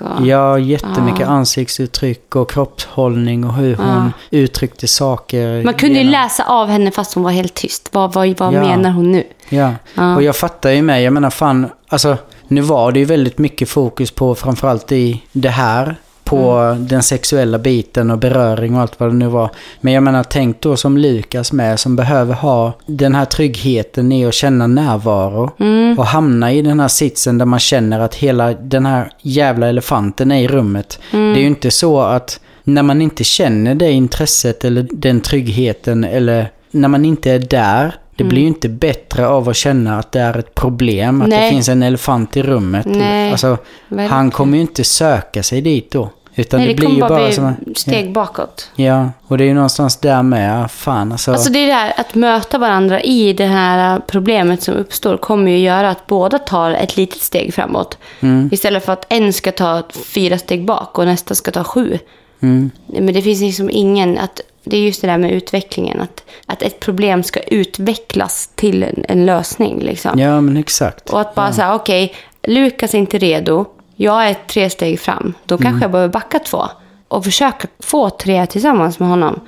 S1: och...
S2: Ja, jättemycket
S1: Ja.
S2: ansiktsuttryck och kroppshållning och hur hon uttryckte saker.
S1: Man kunde ju
S2: genom-
S1: läsa av henne fast hon var helt tyst. Vad, vad, vad
S2: Ja.
S1: menar hon nu?
S2: Ja.
S1: Ja.
S2: och jag fattar ju med. Jag menar fan, alltså Nu var det ju väldigt mycket fokus på framförallt i det här. På
S1: Mm.
S2: den sexuella biten och beröring och allt vad det nu var. Men jag menar, tänk då som Lukas med som behöver ha den här tryggheten i att känna närvaro.
S1: Mm.
S2: Och hamna i den här sitsen där man känner att hela den här jävla elefanten är i rummet.
S1: Mm.
S2: Det är ju inte så att när man inte känner det intresset eller den tryggheten eller när man inte är där. Det blir ju inte bättre av att känna att det är ett problem, att det
S1: Mm. Nej.
S2: finns en elefant i rummet.
S1: Nej,
S2: Alltså, han kommer ju inte söka sig dit då. Utan
S1: Nej,
S2: det,
S1: det
S2: blir ju
S1: bara
S2: bara som...
S1: steg bakåt.
S2: Ja, och det är ju någonstans där med. Fan alltså.
S1: Alltså det är det här att möta varandra i det här problemet som uppstår kommer ju göra att båda tar ett litet steg framåt.
S2: Mm.
S1: Istället för att en ska ta fyra steg bak och nästa ska ta sju.
S2: Mm.
S1: Men det finns liksom ingen... Att, det är just det där med utvecklingen. Att, att ett problem ska utvecklas till en, en lösning. Liksom.
S2: Ja, men exakt.
S1: Och att bara säga, okej, Lukas är inte redo. Jag är tre steg fram. Då kanske jag behöver backa två. Och försöka få tre tillsammans med honom.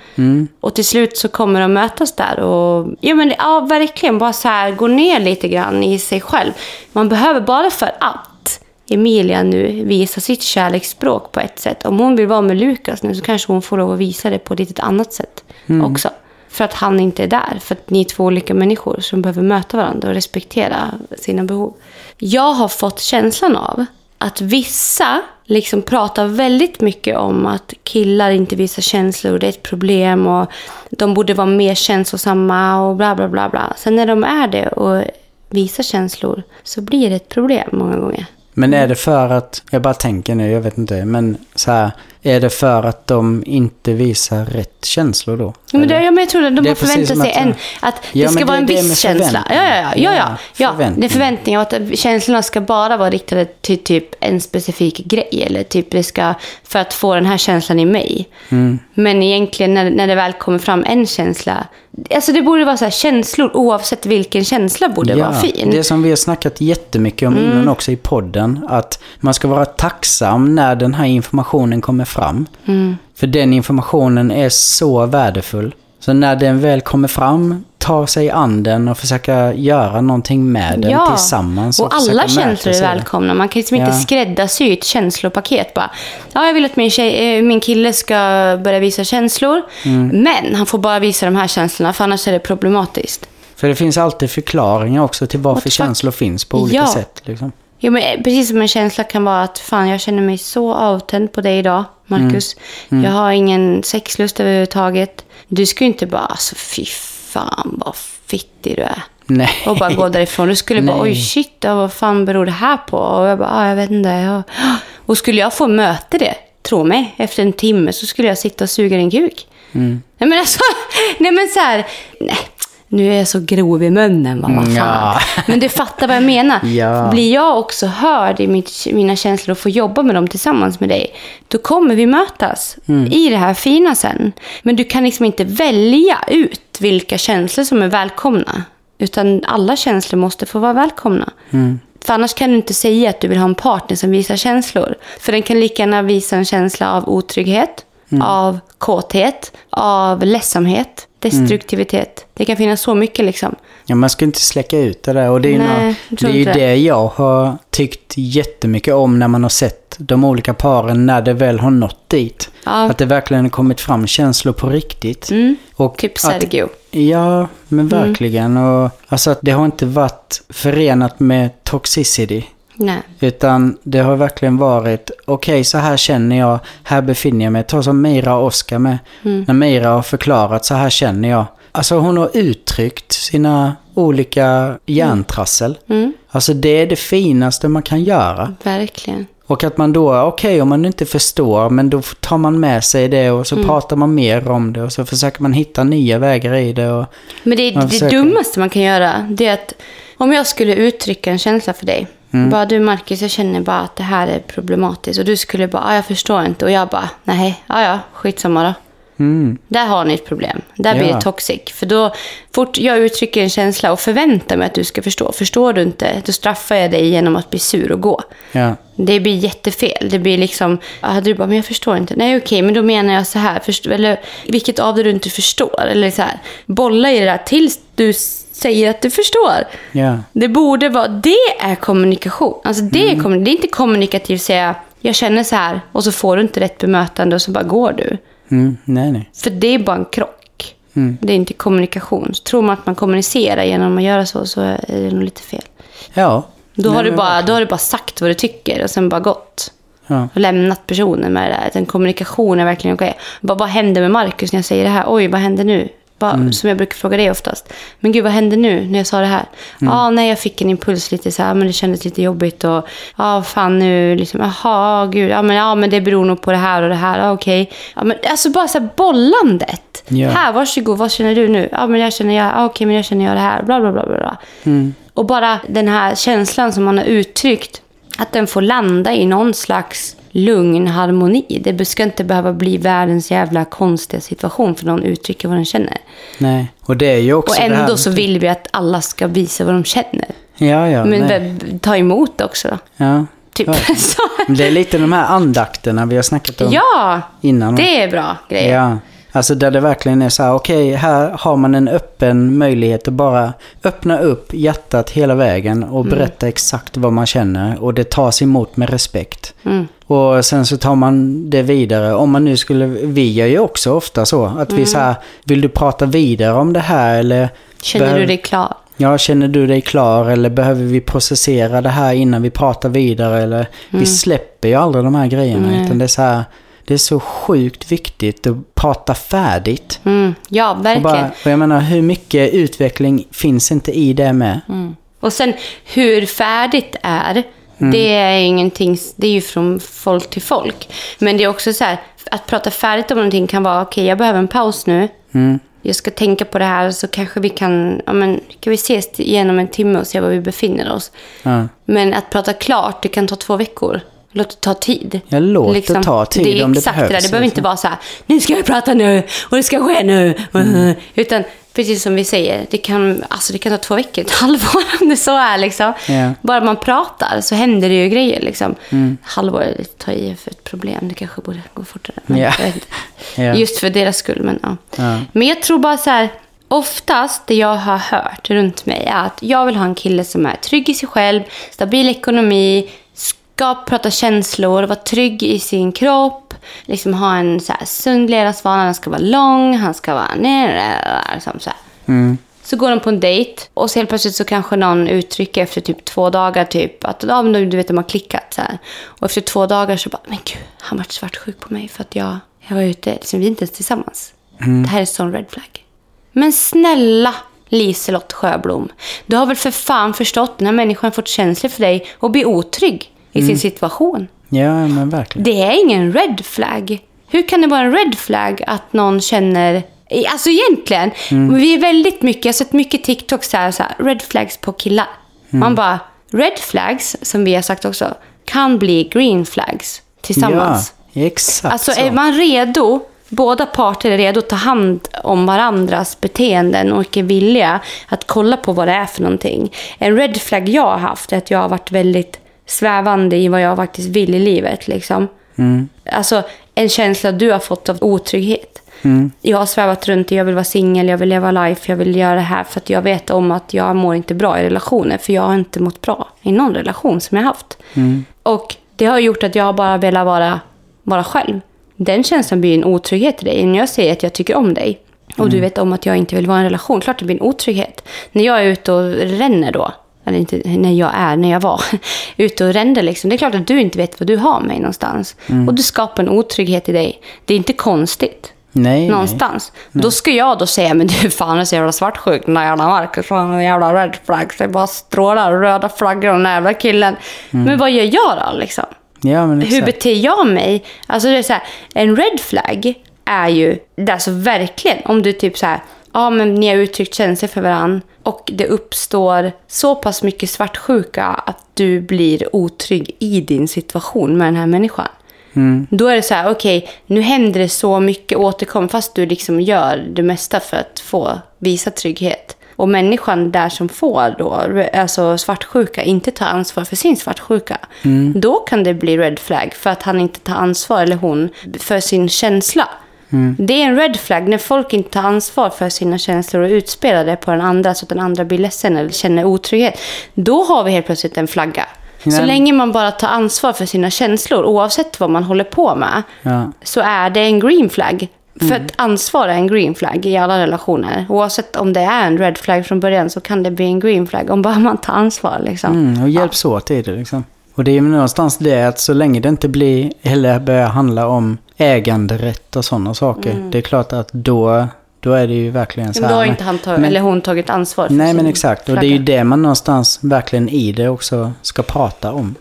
S1: Och till slut så kommer de mötas där. Och, ja, men, ja, verkligen. Bara så här, gå ner lite grann i sig själv. Man behöver bara för att Emilia nu visar sitt kärleksspråk på ett sätt. Om hon vill vara med Lukas nu så kanske hon får lov att visa det på ett litet annat sätt också. För att han inte är där. För att ni är två olika människor som behöver möta varandra och respektera sina behov. Jag har fått känslan av att vissa liksom pratar väldigt mycket om att killar inte visar känslor, det är ett problem och de borde vara mer känslosamma och bla bla bla bla. Sen när de är det och visar känslor så blir det ett problem många gånger.
S2: Men är det för att, jag bara tänker nu, jag vet inte, men så här, är det för att de inte visar rätt känslor då?
S1: Ja, men, det, ja, men jag tror att de
S2: Det som
S1: sig
S2: att-
S1: en, att
S2: Ja,
S1: det ska
S2: men
S1: vara
S2: det
S1: en
S2: det
S1: viss känsla. Ja, ja, ja. ja, ja,
S2: Ja,
S1: ja. Det är förväntningar att känslorna ska bara vara riktade till typ en specifik grej. Eller typ det ska, för att få den här känslan i mig.
S2: Mm.
S1: Men egentligen när, när det väl kommer fram en känsla. Alltså det borde vara så här, känslor oavsett vilken känsla borde vara fin. Mm.
S2: Det som vi har snackat jättemycket om innan också i podden. Att man ska vara tacksam när den här informationen kommer fram.
S1: Mm.
S2: För den informationen är så värdefull. Så när den väl kommer fram, ta sig an den och försöka göra någonting med den
S1: Ja,
S2: tillsammans.
S1: och alla
S2: försöka mötas
S1: känslor är välkomna. Man kan liksom inte
S2: Ja.
S1: skräddarsy ett känslopaket bara. Ja, jag vill att min, tjej, eh, min kille ska börja visa känslor.
S2: Mm.
S1: Men han får bara visa de här känslorna, för annars är det problematiskt.
S2: För det finns alltid förklaringar också till varför känslor finns på olika
S1: Ja.
S2: sätt. Liksom.
S1: Jo, men eh, precis som en känsla kan vara att fan, jag känner mig så avtänd på dig idag, Marcus.
S2: Mm.
S1: Jag har ingen sexlust överhuvudtaget. Du ska ju inte bara, alltså fy fan vad fittig du är.
S2: Nej.
S1: Och bara gå därifrån. Du skulle bara,
S2: Nej.
S1: oj shit, vad fan beror det här på? Och jag bara, ah, jag vet inte. Ja. Och skulle jag få möta det, tro mig, efter en timme så skulle jag sitta och suga din kuk.
S2: Mm.
S1: Nej men alltså, nej men så här, nej. Nu är jag så grov i munnen, va? vad fan.
S2: Ja.
S1: Men du fattar vad jag menar.
S2: Ja.
S1: Blir jag också hörd i mitt, mina känslor och får jobba med dem tillsammans med dig, då kommer vi mötas
S2: Mm.
S1: i det här fina sen. Men du kan liksom inte välja ut vilka känslor som är välkomna. Utan alla känslor måste få vara välkomna.
S2: Mm.
S1: För annars kan du inte säga att du vill ha en partner som visar känslor. För den kan lika gärna visa en känsla av otrygghet,
S2: Mm.
S1: av kåthet, av ledsamhet, destruktivitet. Det kan finnas så mycket liksom.
S2: Ja, man ska inte släcka ut det där. Och det är,
S1: Nej,
S2: nå-
S1: jag
S2: det, är ju
S1: det.
S2: det jag har tyckt jättemycket om när man har sett de olika paren när det väl har nått dit.
S1: Ja.
S2: Att det verkligen har kommit fram känslor på riktigt.
S1: Mm.
S2: Och
S1: Typ
S2: att-
S1: Sergio.
S2: Ja, men verkligen. Och, alltså att det har inte varit förenat med toxicity.
S1: Nej.
S2: Utan det har verkligen varit, okej så här känner jag, här befinner jag mig. Ta som Meira och Oskar med.
S1: Mm.
S2: När Meira har förklarat, så här känner jag. Alltså hon har uttryckt sina olika hjärntrassel.
S1: Mm.
S2: Alltså det är det finaste man kan göra.
S1: Verkligen.
S2: Och att man då, okej om man inte förstår, men då tar man med sig det och
S1: Mm.
S2: så pratar man mer om det och så försöker man hitta nya vägar i det. Och,
S1: Men det, det
S2: försöker.
S1: dummaste man kan göra, det är att om jag skulle uttrycka en känsla för dig.
S2: Mm.
S1: Bara du Marcus, jag känner bara att det här är problematiskt. Och du skulle bara, ah, jag förstår inte. Och jag bara, nej, ja ja, skitsamma då
S2: mm,
S1: Där har ni ett problem. Där blir
S2: Ja.
S1: det toxic. För då, fort jag uttrycker en känsla och förväntar mig att du ska förstå. Förstår du inte, då straffar jag dig genom att bli sur och gå.
S2: ja.
S1: Det blir jättefel. Det blir liksom, ah, du bara, men jag förstår inte. Nej okej, men då menar jag så här. Först, eller vilket av det du inte förstår. Eller så här, bolla i det där tills du säger att du förstår.
S2: Ja.
S1: Det borde vara, det är kommunikation. Alltså det, är, kommun- det är inte kommunikativt att säga, jag känner så här och så får du inte rätt bemötande och så bara går du.
S2: Mm, nej, nej.
S1: För det är bara en krock. Det är inte kommunikation. Så tror man att man kommunicerar genom att göra så, så är det nog lite fel.
S2: Ja.
S1: Då,
S2: Nej,
S1: har du bara, då har du bara sagt vad du tycker och sen bara gått.
S2: Ja.
S1: Och lämnat personen med det där. Den kommunikation är verkligen okej. Vad, vad händer med Markus när jag säger det här? Oj, vad händer nu? Vad,
S2: Mm.
S1: Som jag brukar fråga dig oftast. Men gud, vad hände nu när jag sa det här? Ja,
S2: Mm.
S1: ah, nej, jag fick en impuls lite så här, men det kändes lite jobbigt. Och ja, ah, fan nu, liksom, jaha, gud, ja men, ja men det beror nog på det här och det här, ah, okej. Ja, men alltså bara så här bollandet.
S2: Ja.
S1: Här, varsågod, vad känner du nu? Ja, men jag känner jag, ah, okej, men jag känner jag det här, bla bla bla bla. bla.
S2: Mm.
S1: Och bara den här känslan som man har uttryckt, att den får landa i någon slags lugn harmoni. Det ska inte behöva bli världens jävla konstiga situation för någon uttrycker vad den känner.
S2: Nej. Och det är ju också
S1: Och ändå
S2: här...
S1: så vill vi att alla ska visa vad de känner.
S2: Ja, ja.
S1: Men
S2: nej.
S1: ta emot också.
S2: Ja.
S1: Typ.
S2: Ja. Det är lite de här andakterna vi har snackat om
S1: Ja,
S2: innan.
S1: det är bra grejer.
S2: Ja, alltså där det verkligen är så här, okej, här har man en öppen möjlighet att bara öppna upp hjärtat hela vägen
S1: Mm.
S2: och berätta exakt vad man känner och det tas emot med respekt.
S1: Mm.
S2: Och sen så tar man det vidare. Om man nu skulle, vi gör ju också ofta så, att
S1: Mm.
S2: vi så här, vill du prata vidare om det här eller?
S1: Känner du dig klar?
S2: Ja, känner du dig klar eller behöver vi processera det här innan vi pratar vidare? Eller vi släpper ju aldrig de här grejerna.
S1: Nej.
S2: Utan det är så här, det är så sjukt viktigt att prata färdigt.
S1: Mm. Ja,
S2: Och,
S1: verkligen.
S2: bara, och jag menar, hur mycket utveckling finns inte i det med?
S1: Och sen hur färdigt är,
S2: Mm.
S1: det är ingenting, det är ju från folk till folk. Men det är också så här, att prata färdigt om någonting kan vara, okej jag behöver en paus nu.
S2: Mm.
S1: Jag ska tänka på det här så kanske vi kan, ja men, kan vi ses igenom en timme och se var vi befinner oss.
S2: Ja.
S1: Men att prata klart, det kan ta två veckor. Låt det ta tid.
S2: Ja, låt det ta tid
S1: det är
S2: om det
S1: exakt
S2: behövs,
S1: Det, där. det behöver inte
S2: liksom.
S1: vara så här, nu ska vi prata nu och det ska ske nu.
S2: Mm.
S1: Utan precis som vi säger, det kan, alltså, det kan ta två veckor, ett halvår om det så är. Liksom.
S2: Ja.
S1: Bara man pratar så händer det ju grejer. Liksom. Halvår är lite ta i för ett problem, det kanske borde gå fortare. Jag inte.
S2: Ja.
S1: Just för deras skull. Men, ja.
S2: Ja.
S1: men jag tror bara så här, oftast det jag har hört runt mig är att jag vill ha en kille som är trygg i sig själv, stabil ekonomi, ska prata känslor, vara trygg i sin kropp, liksom ha en så här sund levnadsvana, han ska vara lång, han ska vara... Liksom så, här.
S2: Mm.
S1: så går de på en dejt och så helt plötsligt så kanske någon uttrycker efter typ två dagar typ att ja, men du vet de har klickat så här. Och efter två dagar så bara, men gud, han vart svartsjuk på mig för att jag, jag var ute, liksom, vi är inte ens tillsammans. Det här är sån red flag. Men snälla Liselott Sjöblom, du har väl för fan förstått när människan fått känslor för dig och blir otrygg i sin situation.
S2: ja, men verkligen.
S1: Det är ingen red flag. Hur kan det vara en red flag att någon känner... Alltså egentligen, vi är väldigt mycket, jag har sett mycket TikTok så här, så här red flags på killar. Man bara, red flags, som vi har sagt också, kan bli green flags tillsammans.
S2: Ja, exakt
S1: Alltså
S2: så.
S1: är man redo, båda parter är redo att ta hand om varandras beteenden och är villiga att kolla på vad det är för någonting. En red flag jag har haft är att jag har varit väldigt svävande i vad jag faktiskt vill i livet. Liksom. Alltså en känsla du har fått av otrygghet. Jag har svävat runt och jag vill vara singel, jag vill leva life, jag vill göra det här för att jag vet om att jag mår inte bra i relationer. För jag har inte mått bra i någon relation som jag haft. Och det har gjort att jag bara velat vara, vara själv. Den känslan blir en otrygghet i dig. När jag säger att jag tycker om dig och du vet om att jag inte vill vara i en relation, klart det blir en otrygghet. När jag är ute och ränner då, eller inte när jag är, när jag var ute och rände liksom. Det är klart att du inte vet vad du har mig någonstans. Och du skapar en otrygghet i dig. Det är inte konstigt.
S2: Nej,
S1: Någonstans. Då ska jag då säga, men du fan är så jävla svartsjuk den där jävla Marcus. Han är en jävla red flags. Det bara strålar röda flaggor om den jävla killen. Men vad gör jag då liksom?
S2: nej. Ja, men
S1: Hur beter jag mig? Alltså det är så här, en red flag är ju, alltså verkligen, om du typ så här, ja men ni har uttryckt känslor för varandra och det uppstår så pass mycket svartsjuka att du blir otrygg i din situation med den här människan. Då är det så här, okej, nu händer det så mycket återkom fast du liksom gör det mesta för att få visa trygghet. Och människan där som får då, alltså svartsjuka, inte tar ansvar för sin svartsjuka. Då kan det bli red flag för att han inte tar ansvar, eller hon, för sin känsla. Det är en red flag när folk inte tar ansvar för sina känslor och utspelar det på den andra så att den andra blir ledsen eller känner otrygghet. Då har vi helt plötsligt en flagga. Så
S2: Nej.
S1: länge man bara tar ansvar för sina känslor, oavsett vad man håller på med,
S2: Ja.
S1: så är det en green flag. För
S2: Mm.
S1: att ansvar är en green flag i alla relationer. Oavsett om det är en red flag från början så kan det bli en green flag om bara man tar ansvar. Liksom.
S2: Mm, och hjälps åt i det liksom. Och det är ju någonstans det att så länge det inte blir, eller börjar handla om äganderätt och sådana saker. Det är klart att då, då är det ju verkligen så
S1: Men
S2: här.
S1: då har
S2: men-
S1: inte han tagit,
S2: men-
S1: eller hon tagit ansvar för
S2: Nej men exakt. Och det är ju det man någonstans verkligen i det också ska prata om.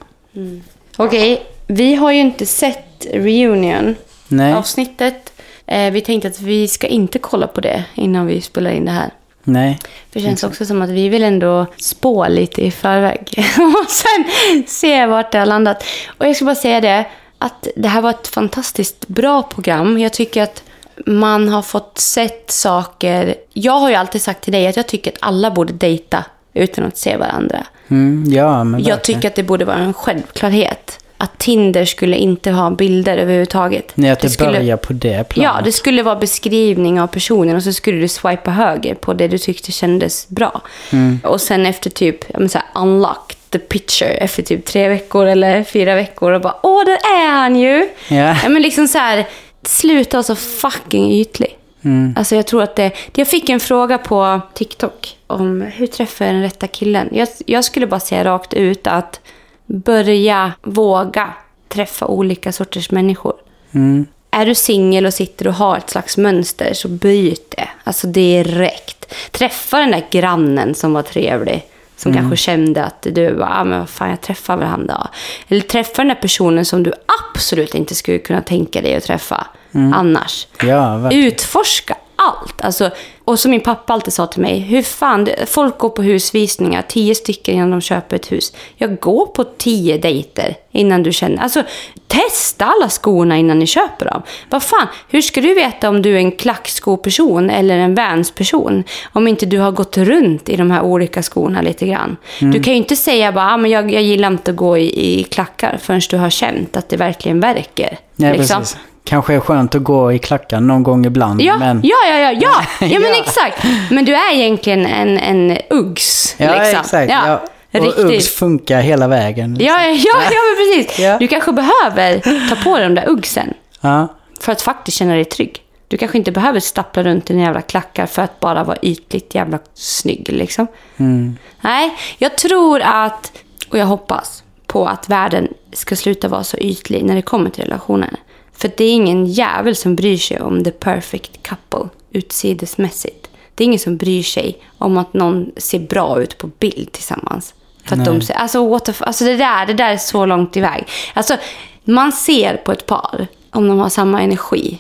S1: Okej, vi har ju inte sett Reunion.
S2: Nej,
S1: avsnittet. Eh, vi tänkte att vi ska inte kolla på det innan vi spelar in det här.
S2: nej.
S1: Det känns också som att vi vill ändå spå lite i förväg. och sen se vart det har landat. Och jag ska bara säga det, att det här var ett fantastiskt bra program. Jag tycker att man har fått sett saker. Jag har ju alltid sagt till dig att jag tycker att alla borde dejta utan att se varandra.
S2: Mm, ja, men
S1: Jag tycker att det borde vara en självklarhet. Att Tinder skulle inte ha bilder överhuvudtaget.
S2: Nej, att det,
S1: skulle-
S2: börjar på det planet.
S1: Ja, det skulle vara beskrivning av personen och så skulle du swipa höger på det du tyckte kändes bra.
S2: Mm.
S1: Och sen efter typ, jag menar så här, unlock the picture efter typ tre veckor eller fyra veckor och bara åh, där är han ju!
S2: Ja.
S1: Ja, men liksom så här, sluta vara så fucking ytlig.
S2: Mm.
S1: Alltså jag tror att det... Jag fick en fråga på TikTok om hur träffar jag den rätta killen. Jag, jag skulle bara säga rakt ut att börja våga träffa olika sorters människor.
S2: Mm.
S1: Är du singel och sitter och har ett slags mönster så byt det. Alltså direkt. Träffa den där grannen som var trevlig. Som kanske kände att du ah, men vad fan jag träffar väl han då. Eller träffa den där personen som du absolut inte skulle kunna tänka dig att träffa annars.
S2: Ja, verkligen.
S1: Utforska allt. Alltså, och som min pappa alltid sa till mig, hur fan, folk går på husvisningar, tio stycken innan de köper ett hus. Jag går på tio dejter innan du känner, alltså testa alla skorna innan ni köper dem. Vad fan, hur ska du veta om du är en klackskoperson eller en Vans-person? Om inte du har gått runt i de här olika skorna lite grann. Du kan ju inte säga bara, ah, men jag, jag gillar inte att gå i, i klackar förrän du har känt att det verkligen verkar.
S2: Nej,
S1: liksom.
S2: precis. Kanske är skönt att gå i klackar någon gång ibland,
S1: Ja,
S2: men...
S1: ja, ja, ja, ja. ja men
S2: Ja.
S1: exakt. Men du är egentligen en, en Uggs.
S2: Ja,
S1: liksom.
S2: exakt. Ja. Och
S1: Riktigt.
S2: Uggs funkar hela vägen.
S1: Ja, ja, ja, ja, men precis.
S2: Ja.
S1: Du kanske behöver ta på dig de där Uggsen
S2: Ja.
S1: för att faktiskt känna dig trygg. Du kanske inte behöver stappla runt i dina jävla klackar för att bara vara ytligt jävla snygg. Liksom.
S2: Mm.
S1: Nej, jag tror att, och jag hoppas på att världen ska sluta vara så ytlig när det kommer till relationer. För det är ingen jävel som bryr sig om the perfect couple utsidesmässigt. Det är ingen som bryr sig om att någon ser bra ut på bild tillsammans. För att de ser, alltså, what the, alltså det, där, det där är så långt iväg. Alltså, man ser på ett par om de har samma energi.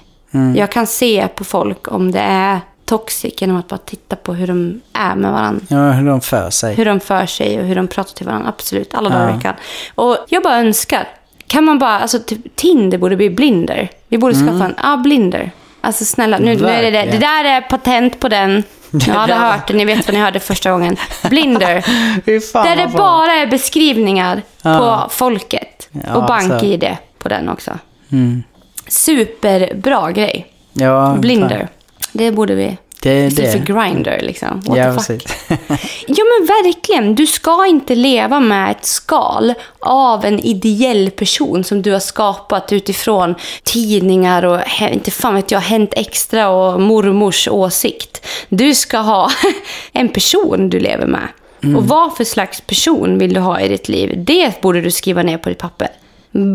S1: Jag kan se på folk om det är toxic genom att bara titta på hur de är med varandra
S2: ja, hur de för sig.
S1: hur de för sig och hur de pratar till varandra. Absolut, alla dagar
S2: Ja.
S1: i veckan. Och jag bara önskar. Kan man bara, alltså typ, Tinder borde bli blinder. Vi borde skaffa en, ja blinder. Alltså snälla, nu, nu är det det. Det där är patent på den. Ni hade
S2: där-
S1: hört det, ni vet vad ni hörde första gången. Blinder. Där det bara är beskrivningar
S2: Ja.
S1: på folket.
S2: Ja,
S1: och
S2: alltså.
S1: bank-id på den också.
S2: Mm.
S1: Superbra grej.
S2: Ja,
S1: Blinder. Det borde vi.
S2: Det är
S1: Istället
S2: det.
S1: för grinder liksom. What
S2: Ja,
S1: the fuck? Ja men verkligen. Du ska inte leva med ett skal av en ideell person som du har skapat utifrån tidningar och inte fan vet jag, Hänt Extra och mormors åsikt. Du ska ha en person du lever med. Och vad för slags person vill du ha i ditt liv? Det borde du skriva ner på ditt papper.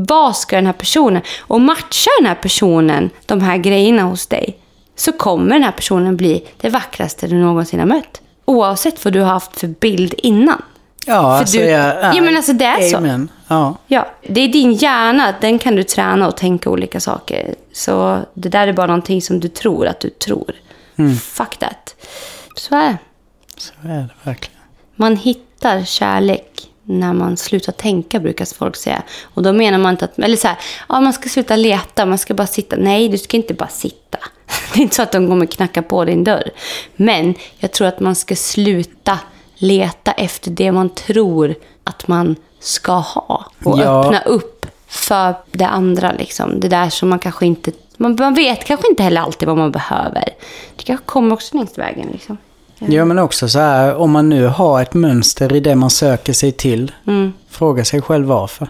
S1: Vad ska den här personen... Och matchar den här personen de här grejerna hos dig så kommer den här personen bli det vackraste du någonsin har mött. Oavsett vad du har haft för bild innan.
S2: Ja,
S1: För
S2: alltså
S1: du-
S2: jag...
S1: Ja, men alltså, det är så.
S2: Amen. Ja.
S1: Ja, det är din hjärna, den kan du träna och tänka olika saker. Så det där är bara någonting som du tror att du tror. Fuck that. Så är det.
S2: Så är det verkligen.
S1: Man hittar kärlek när man slutar tänka, brukar folk säga. Och då menar man inte att, eller så här, ja, man ska sluta leta, man ska bara sitta. Nej, du ska inte bara sitta. Det är inte så att de kommer knacka på din dörr. Men jag tror att man ska sluta leta efter det man tror att man ska ha. Och
S2: Ja.
S1: öppna upp för det andra, liksom. Det där som man kanske inte Man, man vet kanske inte heller alltid vad man behöver. Det kanske kommer också längs vägen liksom.
S2: Ja, men också så här, om man nu har ett mönster i det man söker sig till,
S1: Mm.
S2: fråga sig själv varför.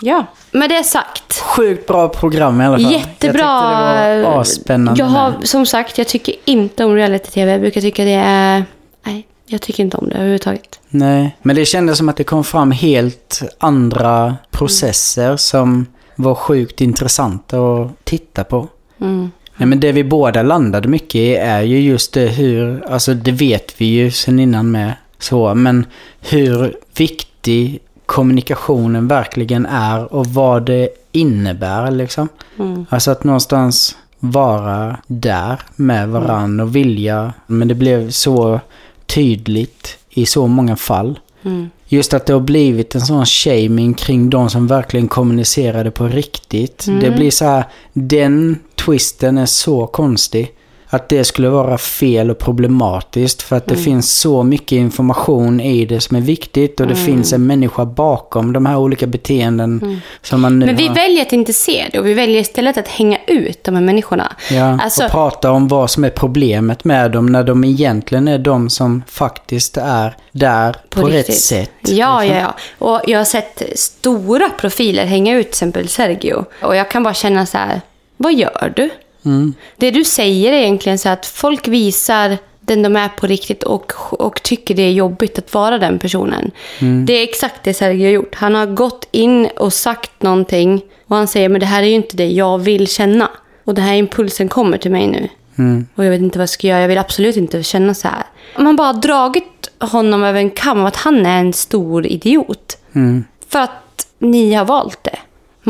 S1: Ja, med det sagt.
S2: Sjukt bra program i alla fall.
S1: Jättebra.
S2: Jag tyckte det var asspännande.
S1: Jag har, som sagt, jag tycker inte om reality-tv. Jag brukar tycka det är... Nej, jag tycker inte om det överhuvudtaget.
S2: Nej, men det kändes som att det kom fram helt andra processer som var sjukt intressanta att titta på.
S1: Mm.
S2: Nej, men det vi båda landade mycket i är ju just det hur, alltså det vet vi ju sen innan med så, men hur viktig kommunikationen verkligen är och vad det innebär liksom.
S1: Mm.
S2: Alltså att någonstans vara där med varann och vilja, men det blev så tydligt i så många fall.
S1: Mm.
S2: Just att det har blivit en sån shaming kring de som verkligen kommunicerade på riktigt.
S1: Mm.
S2: Det blir så här, den twisten är så konstig. Att det skulle vara fel och problematiskt för att
S1: Mm.
S2: det finns så mycket information i det som är viktigt och det
S1: Mm.
S2: finns en människa bakom de här olika beteenden som man nu
S1: Men vi
S2: har.
S1: väljer att inte se det och vi väljer istället att hänga ut de här människorna.
S2: Ja,
S1: Alltså-
S2: och prata om vad som är problemet med dem när de egentligen är de som faktiskt är där på, rätt
S1: riktigt.
S2: sätt.
S1: Ja,
S2: liksom.
S1: ja, ja. Och jag har sett stora profiler hänga ut, till exempel Sergio. Och jag kan bara känna så här, vad gör du?
S2: Mm.
S1: Det du säger är egentligen så att folk visar den de är på riktigt och, och tycker det är jobbigt att vara den personen.
S2: Mm.
S1: Det är exakt det Sergio har gjort. Han har gått in och sagt någonting och han säger men det här är ju inte det jag vill känna. Och den här impulsen kommer till mig nu.
S2: Mm.
S1: Och jag vet inte vad jag ska göra. Jag vill absolut inte känna så här. Man bara har dragit honom över en kam att han är en stor idiot.
S2: Mm.
S1: För att ni har valt det.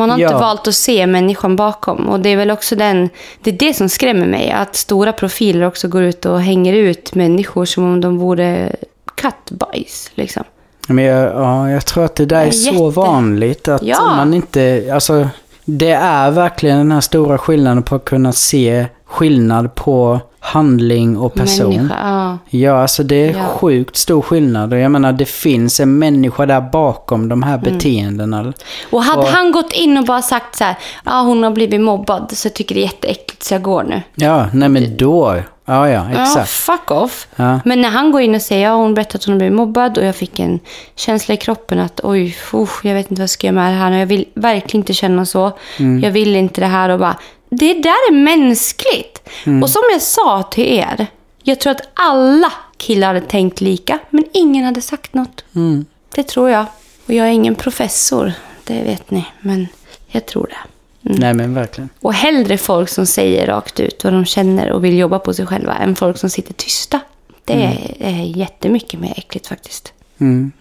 S1: Man har inte
S2: Ja.
S1: valt att se människan bakom. Och det är väl också den, det är det som skrämmer mig. Att stora profiler också går ut och hänger ut människor som om de vore kattbajs. Liksom.
S2: Men jag, ja, jag tror att det där är så
S1: jätte.
S2: vanligt att
S1: Ja.
S2: man inte, alltså det är verkligen den här stora skillnaden på att kunna se skillnad på handling och person.
S1: Människa, ja.
S2: Ja, alltså det är
S1: Ja.
S2: sjukt stor skillnad. Och jag menar, det finns en människa där bakom de här
S1: Mm.
S2: beteendena.
S1: Och hade
S2: Och-
S1: han gått in och bara sagt så här, ja hon har blivit mobbad så jag tycker det är jätteäckligt så jag går nu.
S2: Ja, nej men då. Ja, ja,
S1: Ja,
S2: exakt.
S1: fuck off.
S2: Ja.
S1: Men när han går in och säger, ja hon berättade att hon har blivit mobbad och jag fick en känsla i kroppen att oj, usch, jag vet inte vad jag ska göra med det här. Och jag vill verkligen inte känna så.
S2: Mm.
S1: Jag vill inte det här och bara, det där är mänskligt.
S2: Mm.
S1: Och som jag sa till er, jag tror att alla killar hade tänkt lika, men ingen hade sagt något.
S2: Mm.
S1: Det tror jag. Och jag är ingen professor, det vet ni, men jag tror det.
S2: Nej men verkligen.
S1: Och hellre folk som säger rakt ut vad de känner och vill jobba på sig själva än folk som sitter tysta. Det är, är jättemycket mer äckligt faktiskt.
S2: Mm.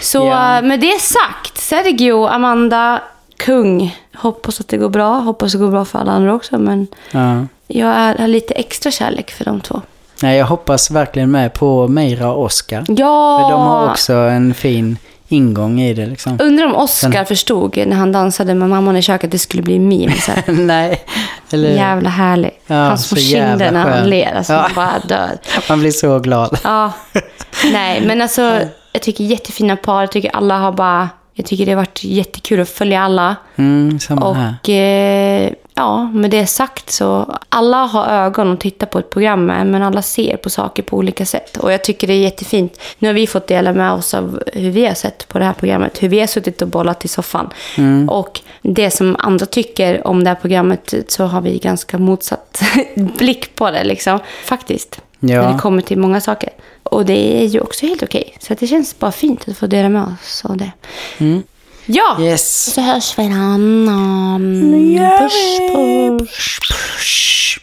S1: Så
S2: Ja.
S1: eh, med det sagt, Sergio, Amanda, kung. Hoppas att det går bra. Hoppas det går bra för alla andra också. Men
S2: Ja.
S1: Jag är, har lite extra kärlek för de två.
S2: Nej, jag hoppas verkligen med på Meira och Oscar.
S1: Ja!
S2: För de har också en fin ingång i det liksom.
S1: Undrar om Oscar förstod när han dansade med mamman i köket att det skulle bli meme. Så.
S2: Nej. Eller,
S1: Jävla härlig.
S2: Ja,
S1: Hans små kinder när han ler. Alltså,
S2: Ja.
S1: man bara dör.
S2: Man blir så glad.
S1: Ja. Nej, men alltså jag tycker jättefina par. Jag tycker alla har bara... Jag tycker det har varit jättekul att följa alla.
S2: Mm.
S1: Och eh, ja, med det sagt så alla har ögon och tittar på ett program med, men alla ser på saker på olika sätt. Och jag tycker det är jättefint. Nu har vi fått dela med oss av hur vi har sett på det här programmet, hur vi har suttit och bollat i soffan. Och det som andra tycker om det här programmet så har vi ganska motsatt blick på det liksom. Faktiskt.
S2: Ja.
S1: När det kommer till många saker. Och det är ju också helt okej. Så att det känns bara fint att få dela med oss av det. Ja!
S2: Yes.
S1: Så hörs vi då. Mm, Puss, puss.
S2: Push.